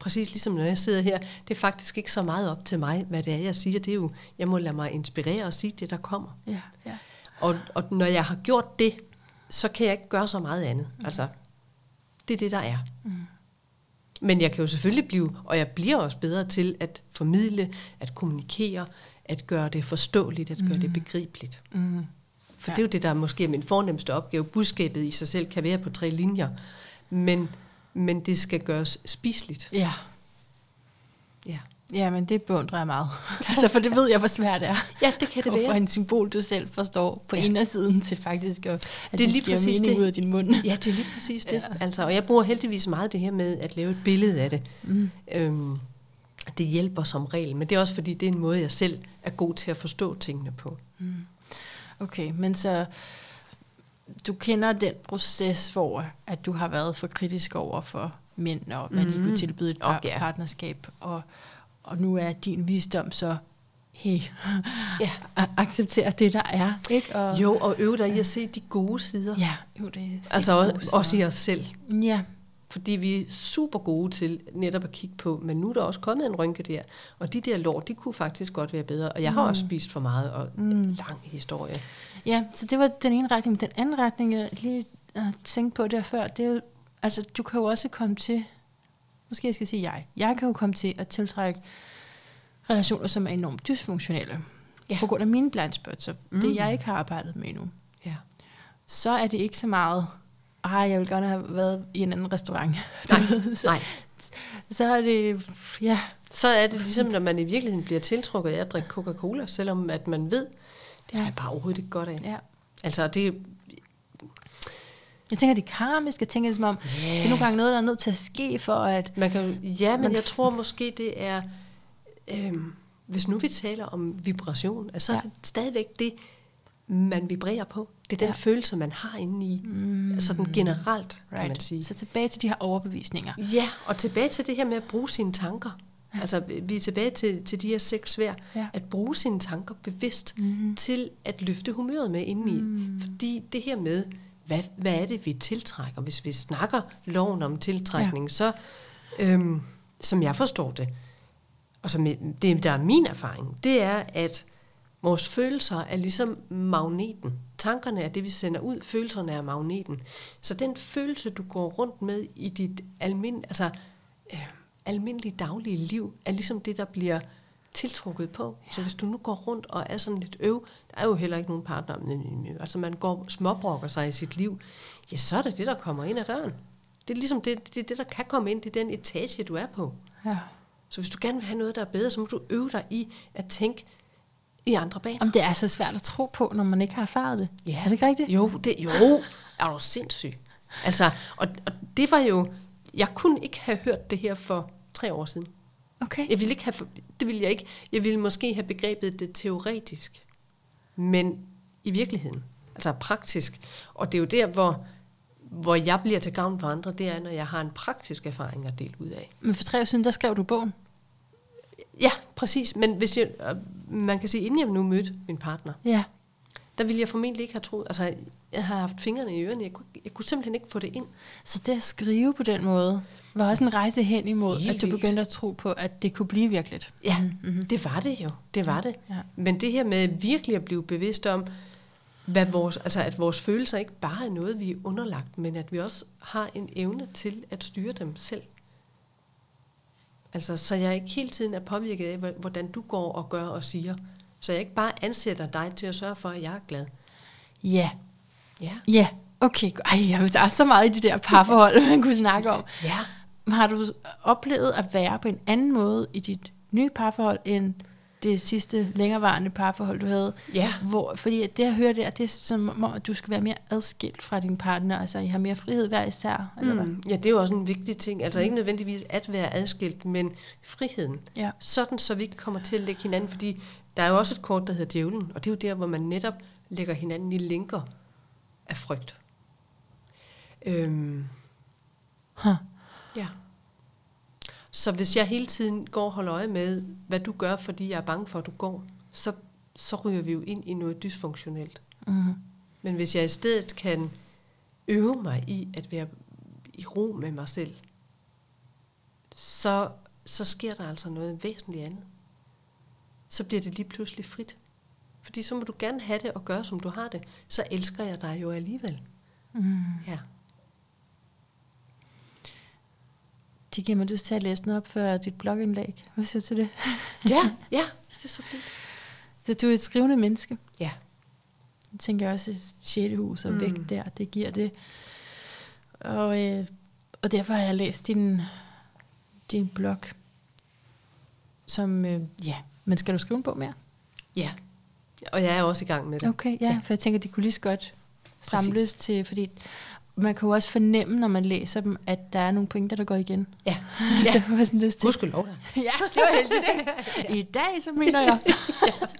Præcis ligesom når jeg sidder her, det er faktisk ikke så meget op til mig, hvad det er, jeg siger. Det er jo, jeg må lade mig inspirere og sige det, der kommer. ja, ja. Og, og når jeg har gjort det, så kan jeg ikke gøre så meget andet. Mm. Altså, det er det, der er. Mm. Men jeg kan jo selvfølgelig blive, og jeg bliver også bedre til at formidle, at kommunikere, at gøre det forståeligt, at gøre det begribeligt. Mm. For ja. det er jo det, der måske er min fornemmeste opgave. Budskabet i sig selv kan være på tre linjer, men, men det skal gøres spiseligt. Ja. Ja, Ja, men det beundrer jeg meget. altså, for det ved jeg, hvor svært det er. ja det kan det Og for være. en symbol, du selv forstår på ja. indersiden til faktisk at, at Det er lige præcis det. ud af din mund. Ja, det er lige præcis det. Ja. Altså, og jeg bruger heldigvis meget det her med at lave et billede af det. Mm. Øhm, det hjælper som regel, men det er også fordi, det er en måde, jeg selv er god til at forstå tingene på. Okay, men så du kender den proces, hvor at du har været for kritisk over for mænd, og hvad mm. de kunne tilbyde et par, ja. partnerskab, og, og nu er din visdom så, hey, Ja. acceptere det, der er, ikke? Og, Jo, og øve dig i at se de gode sider. Ja, jo, det er altså også, også i os selv. Ja, Fordi vi er super gode til netop at kigge på, men nu er der også kommet en rynke der, og de der lår, de kunne faktisk godt være bedre. Og jeg har også spist for meget, og mm. lang historie. Ja, så det var den ene retning. Men den anden retning, jeg lige har tænkt på der før, det er jo, altså du kan jo også komme til, måske jeg skal sige jeg, jeg kan jo komme til at tiltrække relationer, som er enormt dysfunktionelle. Ja. På grund af mine blindspots, så mm. det jeg ikke har arbejdet med endnu. Ja. Så er det ikke så meget, ej, jeg vil gerne have været i en anden restaurant. Nej, så, nej. så er det, ja, Så er det ligesom, når man i virkeligheden bliver tiltrukket af at drikke Coca-Cola, selvom at man ved, det har jeg bare overhovedet ikke godt af. ja. Altså, det, Jeg tænker, det er karmisk. Jeg tænker, som om, Ja. det er nogle gange noget, der er nødt til at ske, for at... man kan, ja, men Men jeg tror måske, det er, øhm, hvis nu vi taler om vibration, altså, så er Ja. det stadigvæk det, man vibrerer på. Det er den Ja. følelse, man har inde i, mm. altså den generelt, kan man sige. Så tilbage til de her overbevisninger. Ja, og tilbage til det her med at bruge sine tanker. Altså, vi er tilbage til, til de her seks svær. Ja. At bruge sine tanker bevidst mm. til at løfte humøret med indeni. Mm. Fordi det her med, hvad, hvad er det, vi tiltrækker? Hvis vi snakker loven om tiltrækning, ja. så, øhm, som jeg forstår det, og som det, der er min erfaring, det er, at vores følelser er ligesom magneten. Tankerne er det, vi sender ud. Følelserne er magneten. Så den følelse, du går rundt med i dit almin, altså, øh, almindelige daglige liv, er ligesom det, der bliver tiltrukket på. Ja. Så hvis du nu går rundt og er sådan lidt øv, der er jo heller ikke nogen partner, men, altså man går småbrokker sig i sit liv, ja, så er det det, der kommer ind ad døren. Det er ligesom det, det, er det, der kan komme ind, det er den etage, du er på. Ja. Så hvis du gerne vil have noget, der er bedre, så må du øve dig i at tænke i andre baner. Om det er så svært at tro på, når man ikke har erfaret det. Ja. Er det ikke rigtigt? Jo, det, jo, er du sindssyg. Altså, og, og det var jo, jeg kunne ikke have hørt det her for tre år siden. Okay. Jeg ville ikke have, det ville jeg ikke. Jeg ville måske have begrebet det teoretisk, men i virkeligheden, altså praktisk. Og det er jo der, hvor, hvor jeg bliver til gavn for andre, det er, når jeg har en praktisk erfaring at dele ud af. Men for tre år siden, der skrev du bogen. Ja, præcis. Men hvis jeg, øh, man kan sige, inden jeg nu mødte min partner, Ja. Der ville jeg formentlig ikke have troet, altså jeg har haft fingrene i ørerne, jeg kunne, jeg kunne simpelthen ikke få det ind. Så det at skrive på den måde, var også en rejse hen imod, Helt at du vildt. begyndte at tro på, at det kunne blive virkeligt. Ja, Mhm. mm-hmm. det var det jo. Det var det. Ja. Men det her med virkelig at blive bevidst om, hvad vores, altså at vores følelser ikke bare er noget, vi er underlagt, men at vi også har en evne til at styre dem selv. Altså, så jeg ikke hele tiden er påvirket af, hvordan du går og gør og siger. Så jeg ikke bare ansætter dig til at sørge for, at jeg er glad. Ja. Ja. Ja, okay. Ej, jeg der er så meget i de der parforhold, man kunne snakke om. Ja. Har du oplevet at være på en anden måde i dit nye parforhold, end det sidste længerevarende parforhold, du havde? Ja. Hvor, fordi det, jeg hører der, det er som om, at du skal være mere adskilt fra din partner, altså I har mere frihed hver især, eller hvad? Mm. Ja, det er jo også en vigtig ting. Altså ikke nødvendigvis at være adskilt, men friheden. Ja. Sådan, så vi ikke kommer til at lægge hinanden, fordi der er jo også et kort, der hedder djævlen, og det er jo der, hvor man netop lægger hinanden i linker af frygt. Øhm, Huh. ja. Så hvis jeg hele tiden går og holder øje med, hvad du gør, fordi jeg er bange for, at du går, så, så ryger vi jo ind i noget dysfunktionelt. Mm. Men hvis jeg i stedet kan øve mig i at være i ro med mig selv, så, så sker der altså noget væsentligt andet. Så bliver det lige pludselig frit. Fordi så må du gerne have det og gøre, som du har det. Så elsker jeg dig jo alligevel. Mm. Ja. Det giver mig lyst til at læse noget op for dit blogindlæg. Hvad siger du til det? Ja, ja, det er så fint. Så du er et skrivende menneske. Ja. Jeg tænker også, at sjette hus og Mm. vægt der, det giver det. Og, øh, og derfor har jeg læst din, din blog, som, øh, ja, men skal du skrive en bog mere? Ja. Og jeg er også i gang med det. Okay, ja, Ja. ja. for jeg tænker, de kunne lige så godt samles til, fordi man kan jo også fornemme, når man læser dem, at der er nogle pointer, der går igen. Ja. så jeg får sådan lyst til. Husk lov dig. Ja, det var heldigt. I dag, så mener jeg.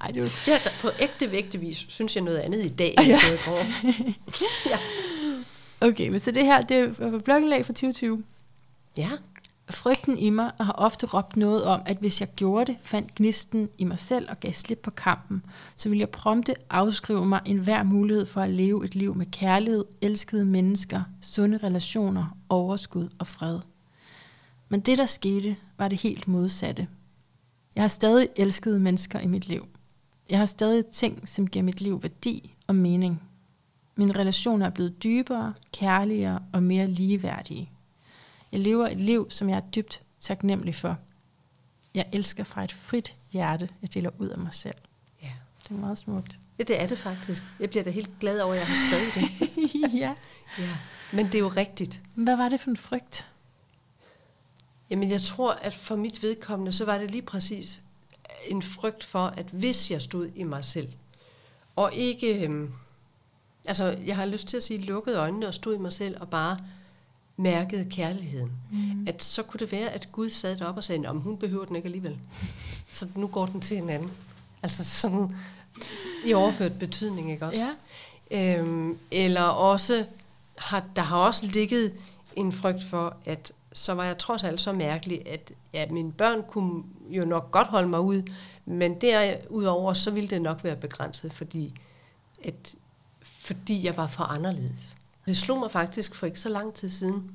Ej, det var Ja, på ægte vægtevis synes jeg noget andet i dag, end Ja. ja. i går. ja. Okay, men så det her, det er blogindlæg fra 2020. Ja. Frygten i mig har ofte råbt noget om, at hvis jeg gjorde det, fandt gnisten i mig selv og gav slip på kampen, så ville jeg prompte afskrive mig enhver mulighed for at leve et liv med kærlighed, elskede mennesker, sunde relationer, overskud og fred. Men det, der skete, var det helt modsatte. Jeg har stadig elskede mennesker i mit liv. Jeg har stadig ting, som giver mit liv værdi og mening. Mine relationer er blevet dybere, kærligere og mere ligeværdige. Jeg lever et liv, som jeg er dybt taknemmelig for. Jeg elsker fra et frit hjerte, jeg deler ud af mig selv. ja. Det er meget smukt. Ja, det er det faktisk. Jeg bliver da helt glad over, at jeg har skrevet det. ja. ja. Men det er jo rigtigt. Hvad var det for en frygt? Jamen, jeg tror, at for mit vedkommende, så var det lige præcis en frygt for, at hvis jeg stod i mig selv, og ikke, øhm, altså, jeg har lyst til at sige, lukkede øjnene og stod i mig selv, og bare mærkede kærligheden, mm. at så kunne det være, at Gud sad deroppe og sagde, om hun behøver den ikke alligevel. Så nu går den til en anden. Altså sådan i overført betydning, ikke også? Ja. Øhm, eller også, har, der har også ligget en frygt for, at så var jeg trods alt så mærkelig, at ja, mine børn kunne jo nok godt holde mig ud, men derudover, så ville det nok være begrænset, fordi, at, fordi jeg var for anderledes. Det slog mig faktisk for ikke så lang tid siden,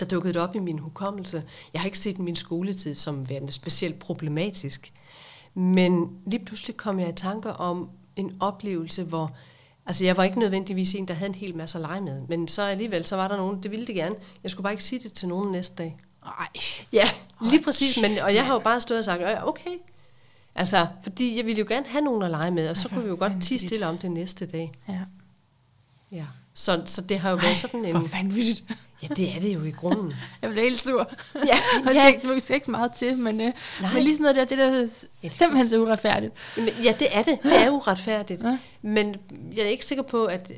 der dukkede det op i min hukommelse. Jeg har ikke set min skoletid som værende specielt problematisk, men lige pludselig kom jeg i tanker om en oplevelse, hvor Altså, jeg var ikke nødvendigvis en, der havde en hel masse at lege med, men så alligevel, så var der nogen, det ville de gerne. Jeg skulle bare ikke sige det til nogen næste dag. Nej. Ja, lige præcis, men, og jeg har jo bare stået og sagt, okay. Altså, fordi jeg ville jo gerne have nogen at lege med, og så kunne vi jo godt tige stille om det næste dag. Ja. Ja. Så, så det har jo været sådan en... For vanvittigt. Ja, det er det jo i grunden. Jeg blev helt sur. Ja, Og ja. ja. ikke, det skal ikke så meget til, men, øh, men lige sådan noget der, det der er det simpelthen så uretfærdigt. Men, ja, det er det. Det er uretfærdigt. Ja. Men jeg er ikke sikker på, at...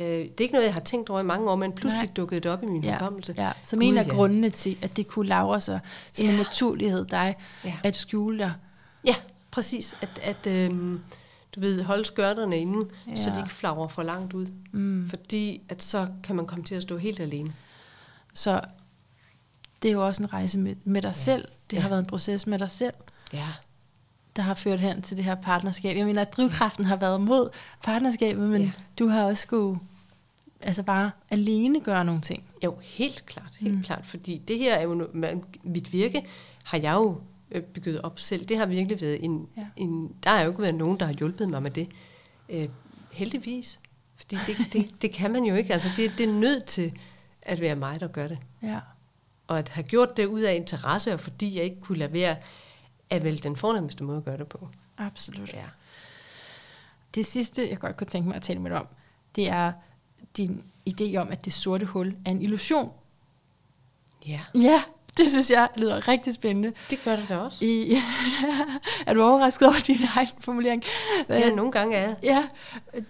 Øh, det er ikke noget, jeg har tænkt over i mange år, men pludselig Nej. dukkede det op i min Ja, hukommelse. ja. Som Gud, en af ja. grundene til, at det kunne lavre sig som en Ja. naturlighed dig, Ja. at skjule dig. Ja, præcis. At, at øhm, du ved, holde skørterne inde, ja. så de ikke flagrer for langt ud. Mm. Fordi at så kan man komme til at stå helt alene. Så det er jo også en rejse med, med dig ja. selv. Det ja. har været en proces med dig selv, Ja. der har ført hen til det her partnerskab. Jeg mener, at drivkraften har været mod partnerskabet, men Ja. du har også skulle altså bare alene gøre nogle ting. Jo, helt klart. Helt mm. klart. Fordi det her er jo man- mit virke, har jeg jo øh, bygget op selv. Det har virkelig været en, Ja. en... Der har jo ikke været nogen, der har hjulpet mig med det. Øh, heldigvis. Fordi det, det, det kan man jo ikke. Altså, det, det er nødt til at være mig, der gør det. Ja. Og at have gjort det ud af interesse, og fordi jeg ikke kunne lade være, er vel den fornemmeste måde at gøre det på. Absolut. Ja. Det sidste, jeg godt kunne tænke mig at tale med dig om, det er din idé om, at det sorte hul er en illusion. Ja, Ja, det synes jeg lyder rigtig spændende. det gør det da også. I, er du overrasket over din egen formulering? Ja, nogle gange er jeg. Ja,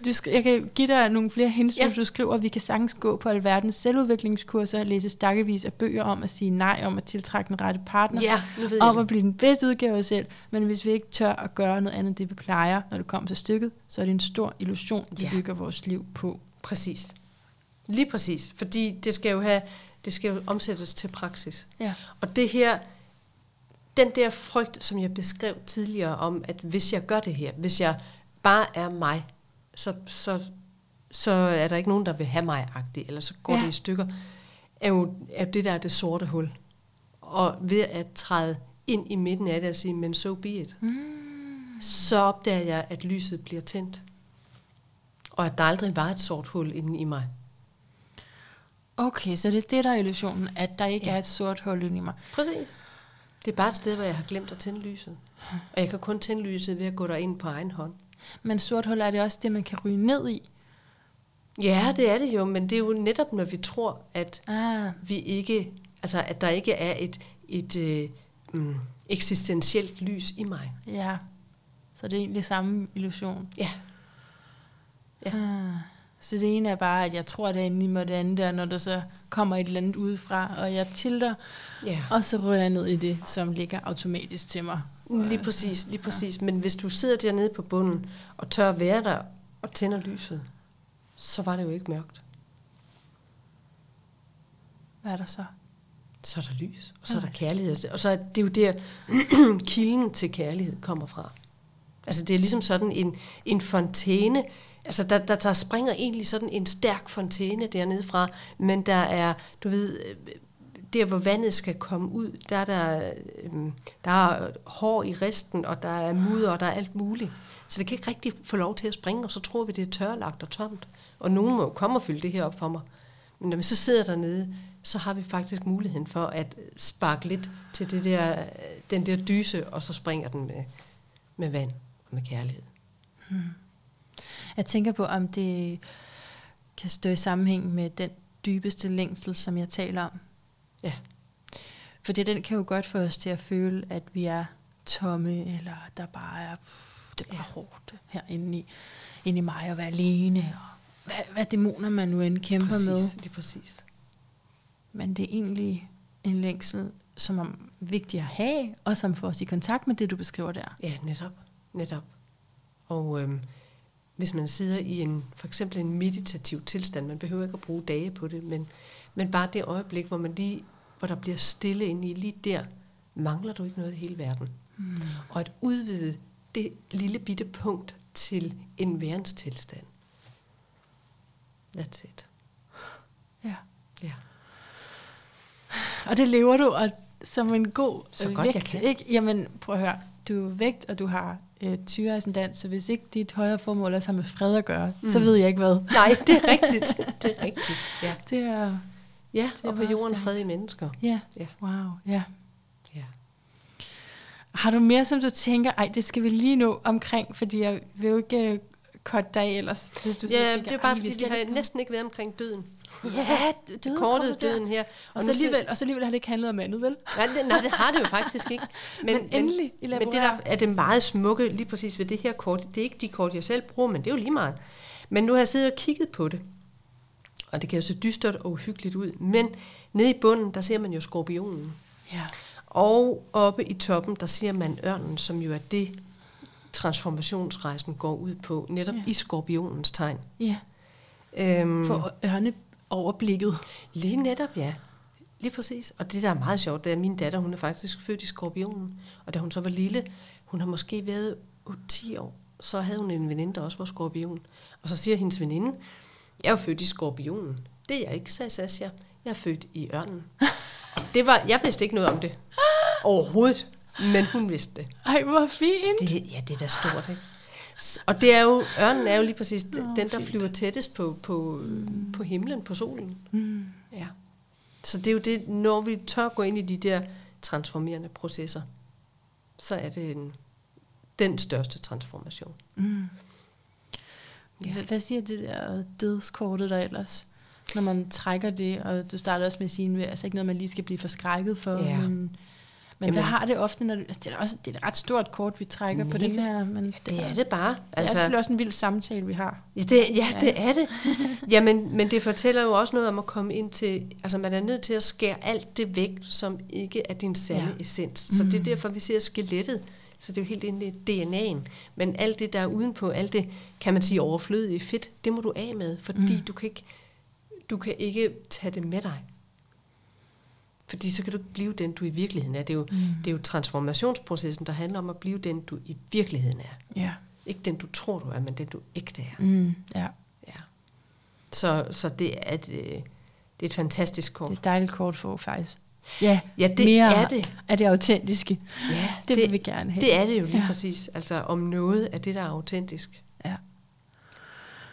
du sk- jeg kan give dig nogle flere hints, Ja. du skriver, vi kan sagtens gå på alverdens selvudviklingskurser, læse stakkevis af bøger om at sige nej, om at tiltrække den rette partner, Ja, nu ved jeg om det. at blive den bedste udgave af selv. Men hvis vi ikke tør at gøre noget andet, end det vi plejer, når det kommer til stykket, så er det en stor illusion, vi Ja. bygger vores liv på. Præcis. Lige præcis. Fordi det skal jo have, det skal jo omsættes til praksis. Ja. Og det her, den der frygt, som jeg beskrev tidligere om, at hvis jeg gør det her, hvis jeg bare er mig, så, så, så er der ikke nogen, der vil have mig agtig, eller så går Ja. det i stykker, er jo, er jo det, der er det sorte hul. Og ved at træde ind i midten af det og sige, men so be it, Mm. så opdager jeg, at lyset bliver tændt. Og at der aldrig var et sort hul inde i mig. Okay, så det er det, der er illusionen, at der ikke Ja. er et sort hul inde i mig. Præcis. Det er bare et sted, hvor jeg har glemt at tænde lyset. Og jeg kan kun tænde lyset ved at gå derind på egen hånd. Men sort hul er det også det, man kan ryge ned i. Ja, det er det jo, men det er jo netop, når vi tror, at Ah, vi ikke, altså at der ikke er et, et øh, mm, eksistentielt lys i mig. ja. Så det er egentlig samme illusion. Ja. Ja. Ah. Så det ene er bare, at jeg tror, det er inde i mig, det andet er, når der så kommer et eller andet udefra, og jeg tilter, Ja. og så rører jeg ned i det, som ligger automatisk til mig. Lige præcis, lige præcis. Men hvis du sidder dernede på bunden og tør være der og tænder lyset, så var det jo ikke mørkt. Hvad er der så? Så er der lys, og så er der kærlighed. Og så er det jo der, kilden til kærlighed kommer fra. Altså det er ligesom sådan en, en fontæne, altså der, der, der springer egentlig sådan en stærk fontæne dernede fra, men der er, du ved, øh, der hvor vandet skal komme ud, der er der, øhm, der er hår i resten, og der er mudder, og der er alt muligt. Så det kan ikke rigtig få lov til at springe, og så tror vi, det er tørlagt og tomt. Og nogen må jo komme og fylde det her op for mig. Men når vi så sidder dernede, så har vi faktisk muligheden for at sparke lidt til det der, øh, den der dyse, og så springer den med, med vand og med kærlighed. Hmm. Jeg tænker på, om det kan stå i sammenhæng med den dybeste længsel, som jeg taler om. Ja. Fordi den kan jo godt få os til at føle, at vi er tomme, eller der bare er, det er bare Ja. hårdt herinde i, inde i mig at være alene, og hvad, hvad dæmoner man nu end kæmper præcis, med. Lige præcis. Men det er egentlig en længsel, som er vigtig at have, og som får os i kontakt med det, du beskriver der. Ja, netop. netop. Og øhm, hvis man sidder i en, for eksempel en meditativ tilstand, man behøver ikke at bruge dage på det, men, men bare det øjeblik, hvor man lige, hvor der bliver stille inde i, lige der, mangler du ikke noget i hele verden. Mm. Og at udvide det lille bitte punkt til en værenstilstand. That's it. Ja. Ja. Og det lever du og som en god Så godt jeg vægt. kan. Ikke? Jamen, prøv at høre. Du er vægt, og du har øh, tyreascendant, så hvis ikke dit højere formål også har med fred at gøre, mm. så ved jeg ikke hvad. Nej, det er rigtigt. Det er rigtigt. Ja, Det er, ja er og på jorden stærkt. fred i mennesker. ja, Ja. wow, ja. Ja. Har du mere, som du tænker, ej, det skal vi lige nå omkring, fordi jeg vil jo ikke øh, cutte dig ellers, hvis du Ja, tænker, det er bare fordi, vi har næsten ikke været omkring døden. Ja, døden Kortet døden her. Og, så nu sidder- alligevel, og så alligevel har det ikke handlet om andet, vel? Nej det, nej, det har det jo faktisk ikke. Men endelig men det der er det meget smukke lige præcis ved det her kort, det er ikke de kort, jeg selv bruger, men det er jo lige meget. Men nu har jeg siddet og kigget på det, og det kan jo se dystert og uhyggeligt ud, men nede i bunden, der ser man jo skorpionen. Ja. Og oppe i toppen, der ser man ørnen, som jo er det, transformationsrejsen går ud på, netop ja. i skorpionens tegn. Ja, Øhm, for ørne overblikket. Lige netop, ja. Lige præcis. Og det, der er meget sjovt, det er, at min datter, hun er faktisk født i skorpionen. Og da hun så var lille, hun har måske været 10 år, så havde hun en veninde, der også var skorpion. Og så siger hendes veninde, jeg er født i skorpionen. Det er jeg ikke, sagde Sascha. Jeg er født i ørnen. Og det var, jeg vidste ikke noget om det. Overhovedet. Men hun vidste det. Ej, hvor fint. det ja, det er da stort, ikke? Og det er jo, ørnen er jo lige præcis den, Åh, den der fint. flyver tættest på, på, mm. på himlen, på solen. Mm. Ja. Så det er jo det, når vi tør gå ind i de der transformerende processer, så er det en, den største transformation. Mm. Ja. Hvad siger det der dødskortet der ellers? Når man trækker det, og du starter også med at sige, at altså ikke noget, man lige skal blive forskrækket for. Ja. Men, men hvad Jamen. har det ofte, når du, altså det, er også, det er et ret stort kort, vi trækker på Mega. den her. Men Ja, det er det bare. Det er selvfølgelig også en vild samtale, vi har. Ja, det, ja, det er det. Jamen, men det fortæller jo også noget om at komme ind til... Altså, man er nødt til at skære alt det væk, som ikke er din sande Ja. ja. essens. Så det er derfor, vi ser skelettet. Så det er jo helt inde i DNA'en. Men alt det, der er udenpå, alt det, kan man sige, overflødige fedt, det må du af med, fordi Mm. mm. du, kan ikke, du kan ikke tage det med dig. Fordi så kan du ikke blive den, du i virkeligheden er. Det er jo, Mm. det er jo transformationsprocessen, der handler om at blive den, du i virkeligheden er. Ja. Ikke den, du tror, du er, men den, du ægte er. Mm, ja. Ja. Så, så det, er et, øh, det er et fantastisk kort. Det er et dejligt kort for, faktisk. Ja, Ja, det mere er det. er det autentiske. Ja, Det, vil vi gerne have. Det er det jo lige Ja. præcis. Altså om noget af det, der er autentisk. Ja.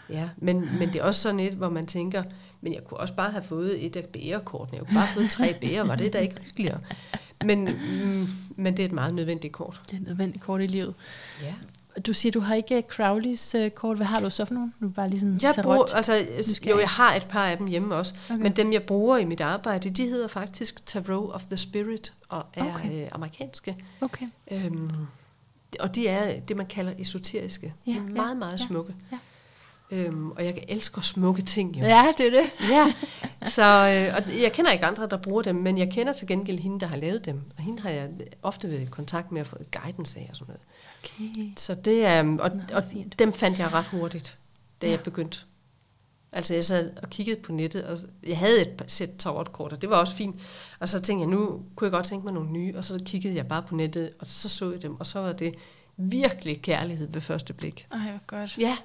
Ja, men, men det er også sådan et, hvor man tænker, men jeg kunne også bare have fået et af bærekortene. Jeg kunne bare have fået tre bære, var det da ikke hyggeligere? Men, mm, men det er et meget nødvendigt kort. Det er et nødvendigt kort i livet. Ja. Du siger, du har ikke Crowleys uh, kort. Hvad har du så for nogen? Nu bare lige sådan Jeg tarot. bruger, altså, jo, jeg- har et par af dem hjemme også, Okay. men dem, jeg bruger i mit arbejde, de hedder faktisk Tarot of the Spirit, og er Okay. okay. øh, amerikanske. Okay. Øhm, og de er det, man kalder esoteriske. Ja, de er ja, meget, meget ja, smukke. ja. Øhm, og jeg elsker smukke ting, jo. Ja, det er det. Ja. Så, øh, og jeg kender ikke andre, der bruger dem, men jeg kender til gengæld hende, der har lavet dem. Og hende har jeg ofte været i kontakt med at få guidance af og sådan noget. Okay. Så det er, og, Nå, og fint. dem fandt jeg ret hurtigt, da Ja. jeg begyndte. Altså jeg sad og kiggede på nettet, og jeg havde et sæt tarotkort, og det var også fint. Og så tænkte jeg, nu kunne jeg godt tænke mig nogle nye, og så kiggede jeg bare på nettet, og så så jeg dem, og så var det virkelig kærlighed ved første blik. Ej, hvor godt. Ja,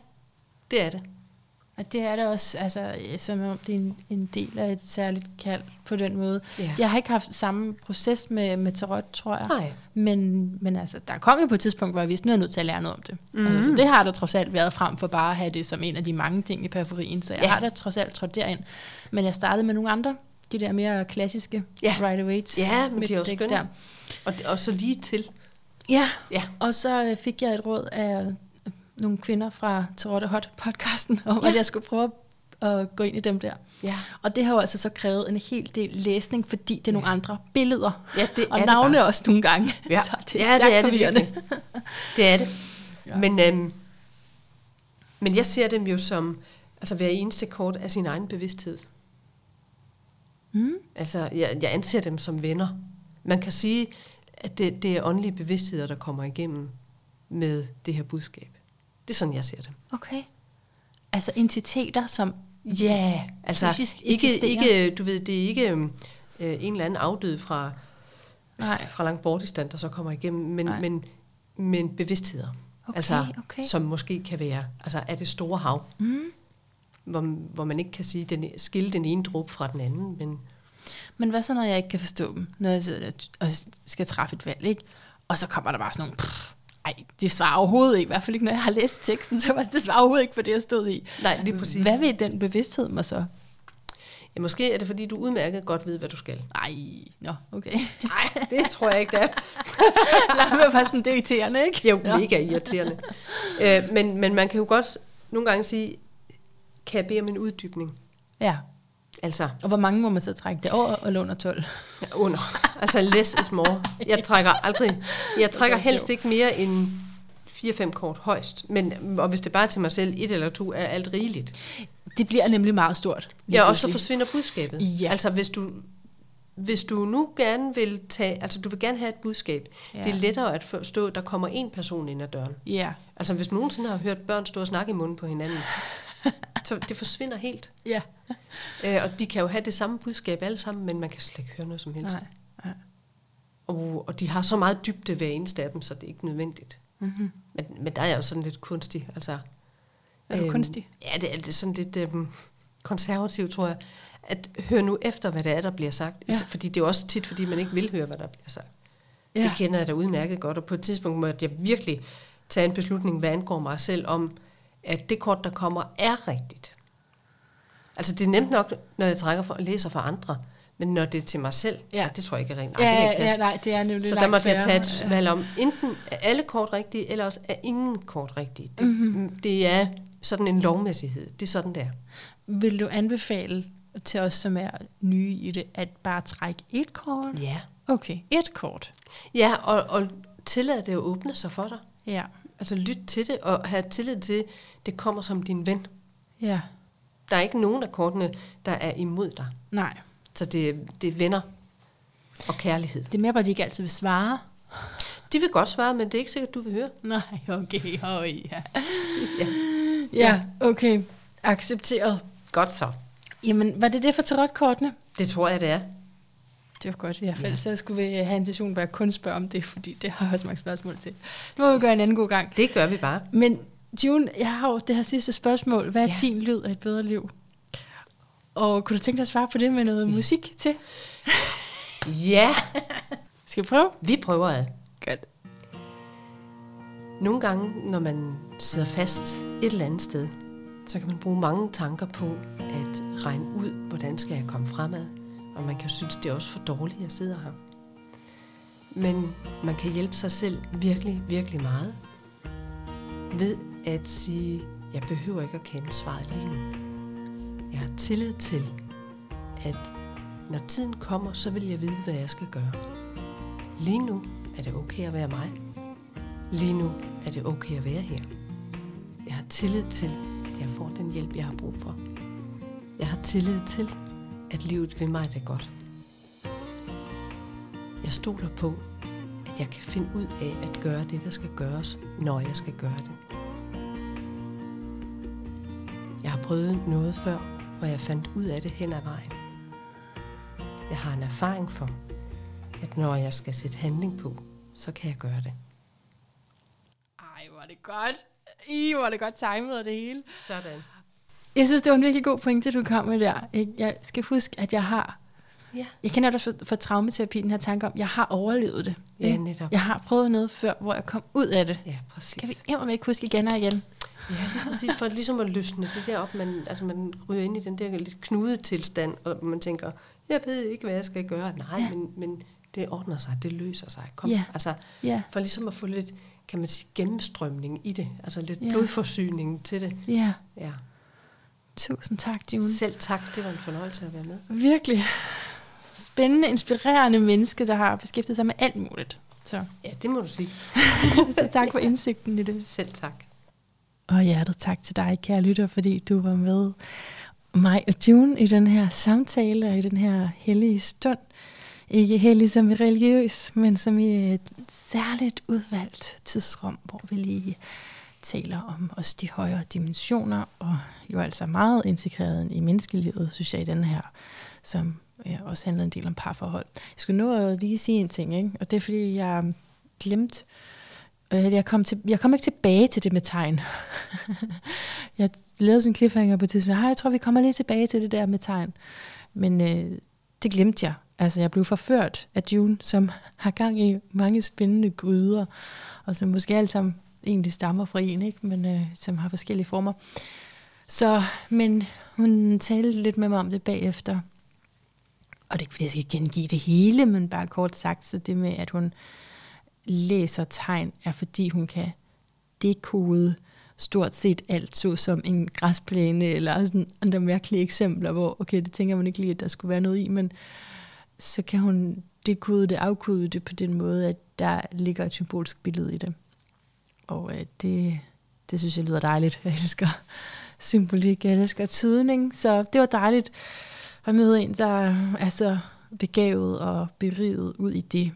det er det. Og det er det også, altså, som om det er en, en del af et særligt kald på den måde. Ja. Jeg har ikke haft samme proces med, med tarot, tror jeg. Nej. Men, men altså, der kom jo på et tidspunkt, hvor jeg vidste, nu er jeg nødt til at lære noget om det. Mm. Altså, så Mhm. det har der trods alt været frem for bare at have det som en af de mange ting i periferien. Så jeg ja. Har da trods alt trådt derind. Men jeg startede med nogle andre, de der mere klassiske Ja. Rider Waite. Ja, men de er også skønne. Og, og så lige til. Ja, Ja. og så øh, fik jeg et råd af nogle kvinder fra Tarot og Hot podcasten, om Ja. at jeg skulle prøve at gå ind i dem der. Ja. Og det har jo altså så krævet en hel del læsning, fordi det er nogle andre billeder. Ja, det og er det navne bare. også nogle gange. Ja, Så det er ja, det er det forvirrende. virkelig. Det er det. Ja. Ja. Men, øhm, men jeg ser dem jo som, altså hver eneste kort af sin egen bevidsthed. Mm. Altså, jeg, jeg anser dem som venner. Man kan sige, at det, det er åndelige bevidstheder, der kommer igennem med det her budskab. Det er sådan, jeg ser dem. Okay. Altså entiteter, som... Ja, altså Fysisk ikke, eksisterer. ikke, du ved, det er ikke øhm, øh, en eller anden afdød fra, Nej. fra langt bort i stand, der så kommer igennem, men, Nej. men, men bevidstheder. Okay, altså, okay. Som måske kan være, altså er det store hav, Mm. hvor, hvor man ikke kan sige, den, skille den ene dråbe fra den anden, men Men hvad så, når jeg ikke kan forstå dem, når jeg og skal træffe et valg, ikke? Og så kommer der bare sådan nogle... Pff, ej, det svarer overhovedet ikke. I hvert fald ikke, når jeg har læst teksten, så var det svarer overhovedet ikke på det, jeg stod i. nej, lige præcis. Hvad vil den bevidsthed mig så? Ja, måske er det, fordi du udmærket godt ved, hvad du skal. Ej, nå, okay. Nej, det tror jeg ikke, det er. Nej, men bare sådan, det er irriterende, ikke? Jo Nå. mega irriterende. øh, men, men man kan jo godt nogle gange sige, kan jeg bede om en uddybning? Ja, Altså, og hvor mange må man så trække det over eller under 12? Ja, under. Altså less is more. Jeg trækker aldrig. Jeg trækker er helst ikke mere end 4-5 kort højst. Men, og hvis det bare er til mig selv, et eller to er alt rigeligt. Det bliver nemlig meget stort. Ja, og så forsvinder budskabet. Ja. Altså hvis du, hvis du nu gerne vil tage, altså du vil gerne have et budskab. Ja. Det er lettere at forstå, at der kommer en person ind ad døren. Ja, Altså hvis du nogensinde har hørt børn stå og snakke i munden på hinanden, så det forsvinder helt. ja. Øh, og de kan jo have det samme budskab alle sammen, men man kan slet ikke høre noget som helst. Nej, nej. Og, og de har så meget dybde hver eneste af dem, så det er ikke nødvendigt. Mm-hmm. Men, men der er jeg jo sådan lidt kunstig. Altså, Er du kunstig? Ja, det er, det er sådan lidt øhm, konservativ, tror jeg. At høre nu efter, hvad det er, der bliver sagt. Ja. Fordi det er også tit, fordi man ikke vil høre, hvad der bliver sagt. Ja. Det kender jeg da udmærket godt, og på et tidspunkt måtte jeg virkelig tage en beslutning, hvad angår mig selv, om at det kort, der kommer, er rigtigt. Altså det er nemt nok, når jeg trækker for, læser for andre, men når det er til mig selv, Ja. ja. det tror jeg ikke er rent. Ja, det ja, ikke ja, passe. nej, det er nemlig Så der måtte jeg tage et valg om, enten er alle kort rigtige, eller også er ingen kort rigtige. Det, mm-hmm. det er sådan en lovmæssighed. Det er sådan, det er. Vil du anbefale til os, som er nye i det, at bare trække et kort? Ja. Okay, et kort. Ja, og, og tillad det at åbne sig for dig. Ja, Altså lyt til det, og have tillid til, det kommer som din ven. ja, Der er ikke nogen af kortene, der er imod dig. nej. Så det, det er venner og kærlighed. Det er mere bare, at de ikke altid vil svare. De vil godt svare, men det er ikke sikkert, du vil høre. Nej, okay, oh, ja. Ja. Ja, okay. Accepteret. Godt så. Jamen, var det det for tarotkortene? Det tror jeg, det er. Det var godt fald. Så skulle vi have en session, hvor jeg kun spørger om det, fordi det har jeg også mange spørgsmål til. Det må vi gøre en anden god gang. Det gør vi bare. Men June, jeg har jo det her sidste spørgsmål. Hvad er ja. Ja. din lyd af et bedre liv? Og kunne du tænke dig at svare på det med noget musik til? Ja, Skal vi prøve? vi prøver ad. Godt. Nogle gange, når man sidder fast et eller andet sted, så kan man bruge mange tanker på at regne ud, hvordan skal jeg komme fremad. Og man kan synes, det er også for dårligt, at jeg sidder her. Men man kan hjælpe sig selv virkelig, virkelig meget ved at sige, jeg behøver ikke at kende svaret lige nu. Jeg har tillid til, at når tiden kommer, så vil jeg vide, hvad jeg skal gøre. Lige nu er det okay at være mig. Lige nu er det okay at være her. Jeg har tillid til, at jeg får den hjælp, jeg har brug for. Jeg har tillid til, at livet vil mig det godt. Jeg stoler på, at jeg kan finde ud af at gøre det, der skal gøres, når jeg skal gøre det. Jeg har prøvet noget før, hvor jeg fandt ud af det hen ad vejen. Jeg har en erfaring for, at når jeg skal sætte handling på, så kan jeg gøre det. Ej, hvor er det godt. I, hvor er det godt timet og det hele. Sådan. Jeg synes, det var en virkelig god pointe, du kom med der. ikke? Jeg skal huske, at jeg har... Ja. Jeg kender det for, traumaterapi, den her tanke om, at jeg har overlevet det. Ja, ikke? netop. Jeg har prøvet noget før, hvor jeg kom ud af det. Ja, præcis. Skal vi imod ikke huske igen og igen? Ja, det er præcis for ligesom at løsne det der op. Man, altså man ryger ind i den der lidt knudet tilstand, og man tænker, jeg ved ikke, hvad jeg skal gøre. Nej, Ja. men, men det ordner sig, det løser sig. Kom, Ja. altså, Ja, for ligesom at få lidt, kan man sige, gennemstrømning i det. Altså lidt ja. blodforsyning til det. ja. Ja. Tusind tak, June. Selv tak, det var en fornøjelse at være med. Virkelig spændende, inspirerende menneske, der har beskæftiget sig med alt muligt. Så, Ja, det må du sige. så tak for indsigten i det. Selv tak. Og hjertet tak til dig, kære lytter, fordi du var med mig og June i den her samtale og i den her hellige stund. Ikke hellig som i religiøs, men som i et særligt udvalgt tidsrum, hvor vi lige taler om os de højere dimensioner, og jo altså meget integreret i menneskelivet, synes jeg, i den her, som ja, også handler en del om parforhold. Jeg skulle nå at lige sige en ting, ikke? og det er fordi, jeg glemte Øh, Jeg kom, til, jeg kom ikke tilbage til det med tegn. jeg lavede sådan en cliffhanger på et tidspunkt. Jeg tror, vi kommer lige tilbage til det der med tegn. Men øh, det glemte jeg. Altså, jeg blev forført af June, som har gang i mange spændende gryder, og som måske alle sammen egentlig stammer fra en, ikke? men øh, som har forskellige former. Så, men hun talte lidt med mig om det bagefter. Og det er ikke, fordi jeg skal gengive det hele, men bare kort sagt, så det med, at hun læser tegn, er fordi hun kan dekode stort set alt, så som en græsplæne, eller sådan andre mærkelige eksempler, hvor, okay, det tænker man ikke lige, at der skulle være noget i, men så kan hun dekode det, afkode det på den måde, at der ligger et symbolsk billede i det. Og øh, det, det synes jeg lyder dejligt. Jeg elsker symbolik, jeg elsker tydning, så det var dejligt at møde en, der er så begavet og beriget ud i det.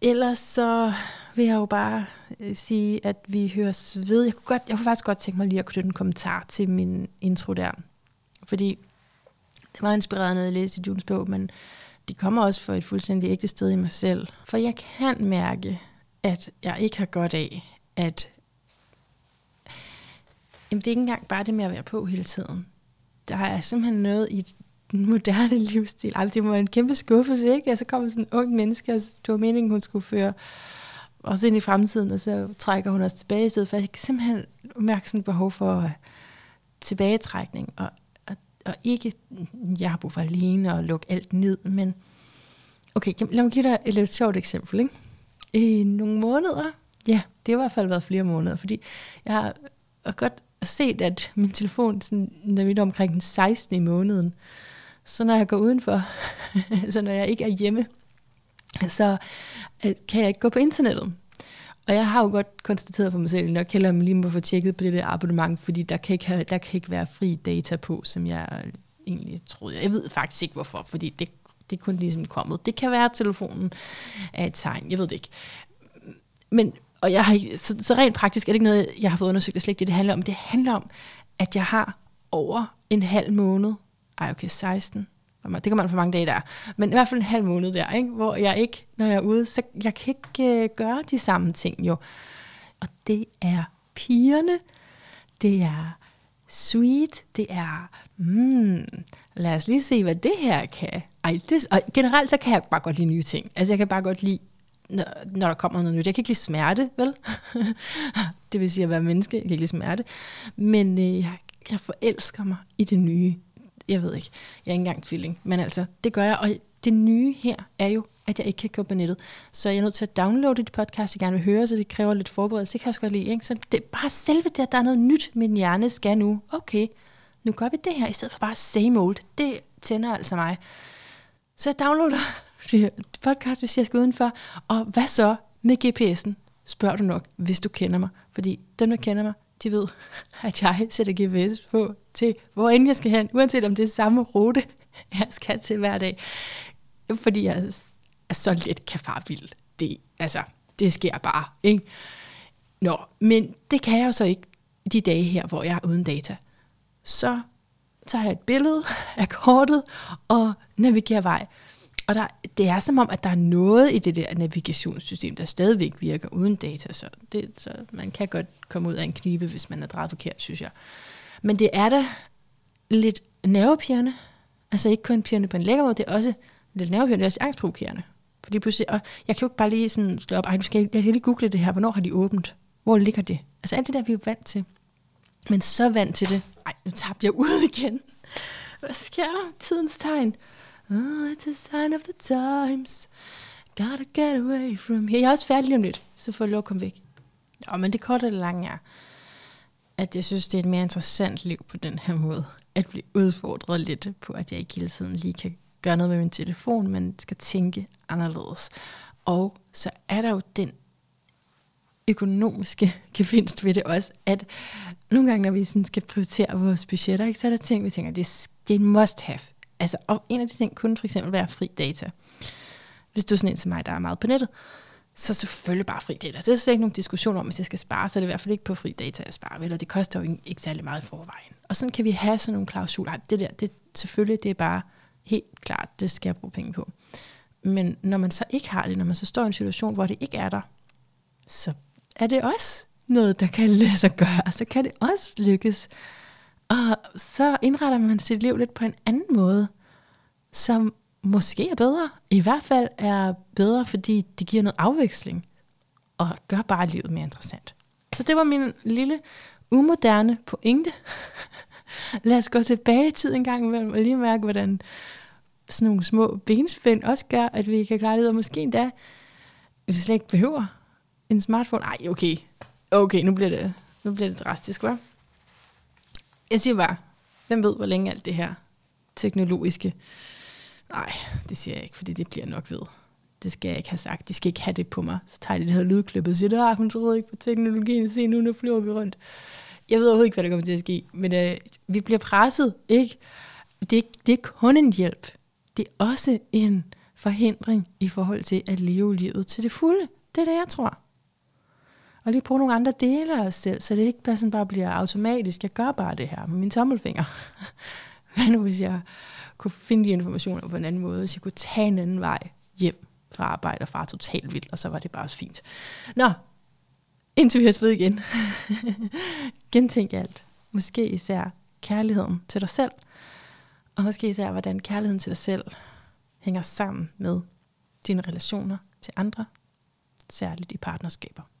Ellers så vil jeg jo bare øh, sige, at vi høres ved. Jeg kunne, godt, jeg kunne faktisk godt tænke mig lige at knytte en kommentar til min intro der. Fordi det var inspirerende at læse i Junes bog, men de kommer også fra et fuldstændig ægte sted i mig selv. For jeg kan mærke, at jeg ikke har godt af, at jamen, det er ikke engang bare det med at være på hele tiden. Der er simpelthen noget i den moderne livsstil. Ej, det var en kæmpe skuffelse, ikke? Og så kommer sådan en ung menneske, og det var meningen, hun skulle føre også ind i fremtiden, og så trækker hun os tilbage i stedet for. Jeg kan simpelthen mærke sådan et behov for uh, tilbagetrækning, og, og, og ikke, jeg har brug for alene og lukke alt ned, men okay, lad mig give dig et lidt sjovt eksempel. Ikke? I nogle måneder, ja, det har i hvert fald været flere måneder, fordi jeg har godt set, at min telefon, sådan, når vi er omkring den 16. i måneden, så når jeg går udenfor, så når jeg ikke er hjemme, så øh, kan jeg ikke gå på internettet. Og jeg har jo godt konstateret for mig selv, at jeg heller lige må få tjekket på det der abonnement, fordi der kan, ikke have, der kan ikke være fri data på, som jeg egentlig troede. Jeg ved faktisk ikke hvorfor, fordi det, det er kun lige sådan kommet. Det kan være, at telefonen er et tegn, jeg ved det ikke. Men, og jeg har, så, så rent praktisk er det ikke noget, jeg har fået undersøgt, det slet ikke det, det handler om. Det handler om, at jeg har over en halv måned, ej okay, 16, det kan man for mange dage der, men i hvert fald en halv måned der, ikke? hvor jeg ikke, når jeg er ude, så jeg kan ikke øh, gøre de samme ting jo. Og det er pigerne, det er sweet, det er, mm, lad os lige se, hvad det her kan. Ej, det, og generelt så kan jeg bare godt lide nye ting. Altså jeg kan bare godt lide, når, når der kommer noget nyt. Jeg kan ikke lide smerte, vel? det vil sige at være menneske, jeg kan ikke lide smerte. Men øh, jeg, jeg forelsker mig i det nye jeg ved ikke, jeg er ikke engang tvilling, men altså, det gør jeg, og det nye her er jo, at jeg ikke kan købe på nettet. Så jeg er nødt til at downloade de podcast, jeg gerne vil høre, så det kræver lidt forberedelse. Det kan jeg også godt lide. Ikke? Så det er bare selve det, at der er noget nyt, min hjerne skal nu. Okay, nu gør vi det her, i stedet for bare same old. Det tænder altså mig. Så jeg downloader podcast, hvis jeg skal udenfor. Og hvad så med GPS'en? Spørger du nok, hvis du kender mig. Fordi dem, der kender mig, de ved, at jeg sætter GPS på til, hvor end jeg skal hen, uanset om det er samme rute, jeg skal til hver dag. Fordi jeg er så let kan. Det, altså, det sker bare, ikke? Nå, men det kan jeg jo så ikke de dage her, hvor jeg er uden data. Så tager jeg et billede af kortet og navigerer vej. Og der, det er som om, at der er noget i det der navigationssystem, der stadigvæk virker uden data. Så, det, så man kan godt komme ud af en knibe, hvis man er drejet forkert, synes jeg. Men det er da lidt nervepirrende. Altså ikke kun pirrende på en lækker måde, det er også lidt nervepirrende, det er også angstprovokerende. Fordi pludselig, og jeg kan jo ikke bare lige sådan slå op, ej, du skal, jeg skal lige google det her, hvornår har de åbent? Hvor ligger det? Altså alt det der, vi er vant til. Men så vant til det. Ej, nu tabte jeg ud igen. Hvad sker der? Tidens tegn. Oh, it's a sign of the times. Gotta get away from here. Jeg er også færdig om lidt, så får jeg lov at komme væk. Ja, men det korte eller lange er, at jeg synes, det er et mere interessant liv på den her måde. At blive udfordret lidt på, at jeg ikke hele tiden lige kan gøre noget med min telefon, men skal tænke anderledes. Og så er der jo den økonomiske gevinst ved det også, at nogle gange, når vi sådan skal prioritere vores budgetter, ikke, så er der ting, vi tænker, det er, det er en must have. Altså, og en af de ting kunne for eksempel være fri data. Hvis du er sådan en som mig, der er meget på nettet, så selvfølgelig bare fri data. Så det er slet ikke nogen diskussion om, hvis jeg skal spare, så er det i hvert fald ikke på fri data, jeg sparer. Vel? Og det koster jo ikke særlig meget i forvejen. Og sådan kan vi have sådan nogle klausuler. Det der, det, selvfølgelig, det er bare helt klart, det skal jeg bruge penge på. Men når man så ikke har det, når man så står i en situation, hvor det ikke er der, så er det også noget, der kan lade sig gøre. Så kan det også lykkes. Og så indretter man sit liv lidt på en anden måde, som måske er bedre. I hvert fald er bedre, fordi det giver noget afveksling og gør bare livet mere interessant. Så det var min lille umoderne pointe. Lad os gå tilbage i tiden en gang imellem og lige mærke, hvordan sådan nogle små benspænd også gør, at vi kan klare det, og måske endda, vi slet ikke behøver en smartphone. Ej, okay. Okay, nu bliver det, nu bliver det drastisk, hva'? Jeg siger bare, hvem ved, hvor længe alt det her teknologiske Nej, det siger jeg ikke, fordi det bliver nok ved. Det skal jeg ikke have sagt. De skal ikke have det på mig. Så tager de det her lydklippet og siger, at hun troede ikke på teknologien. Se nu, nu flyver vi rundt. Jeg ved overhovedet ikke, hvad der kommer til at ske. Men øh, vi bliver presset, ikke? Det er, det er kun en hjælp. Det er også en forhindring i forhold til at leve livet til det fulde. Det er det, jeg tror. Og lige bruge nogle andre dele af os selv, så det ikke bare, sådan bare bliver automatisk. Jeg gør bare det her med min tommelfinger. Hvad nu, hvis jeg kunne finde de informationer på en anden måde, hvis jeg kunne tage en anden vej hjem fra arbejde og far totalt vildt, og så var det bare fint. Nå, indtil vi har ved igen. Gentænk alt. Måske især kærligheden til dig selv, og måske især, hvordan kærligheden til dig selv hænger sammen med dine relationer til andre, særligt i partnerskaber.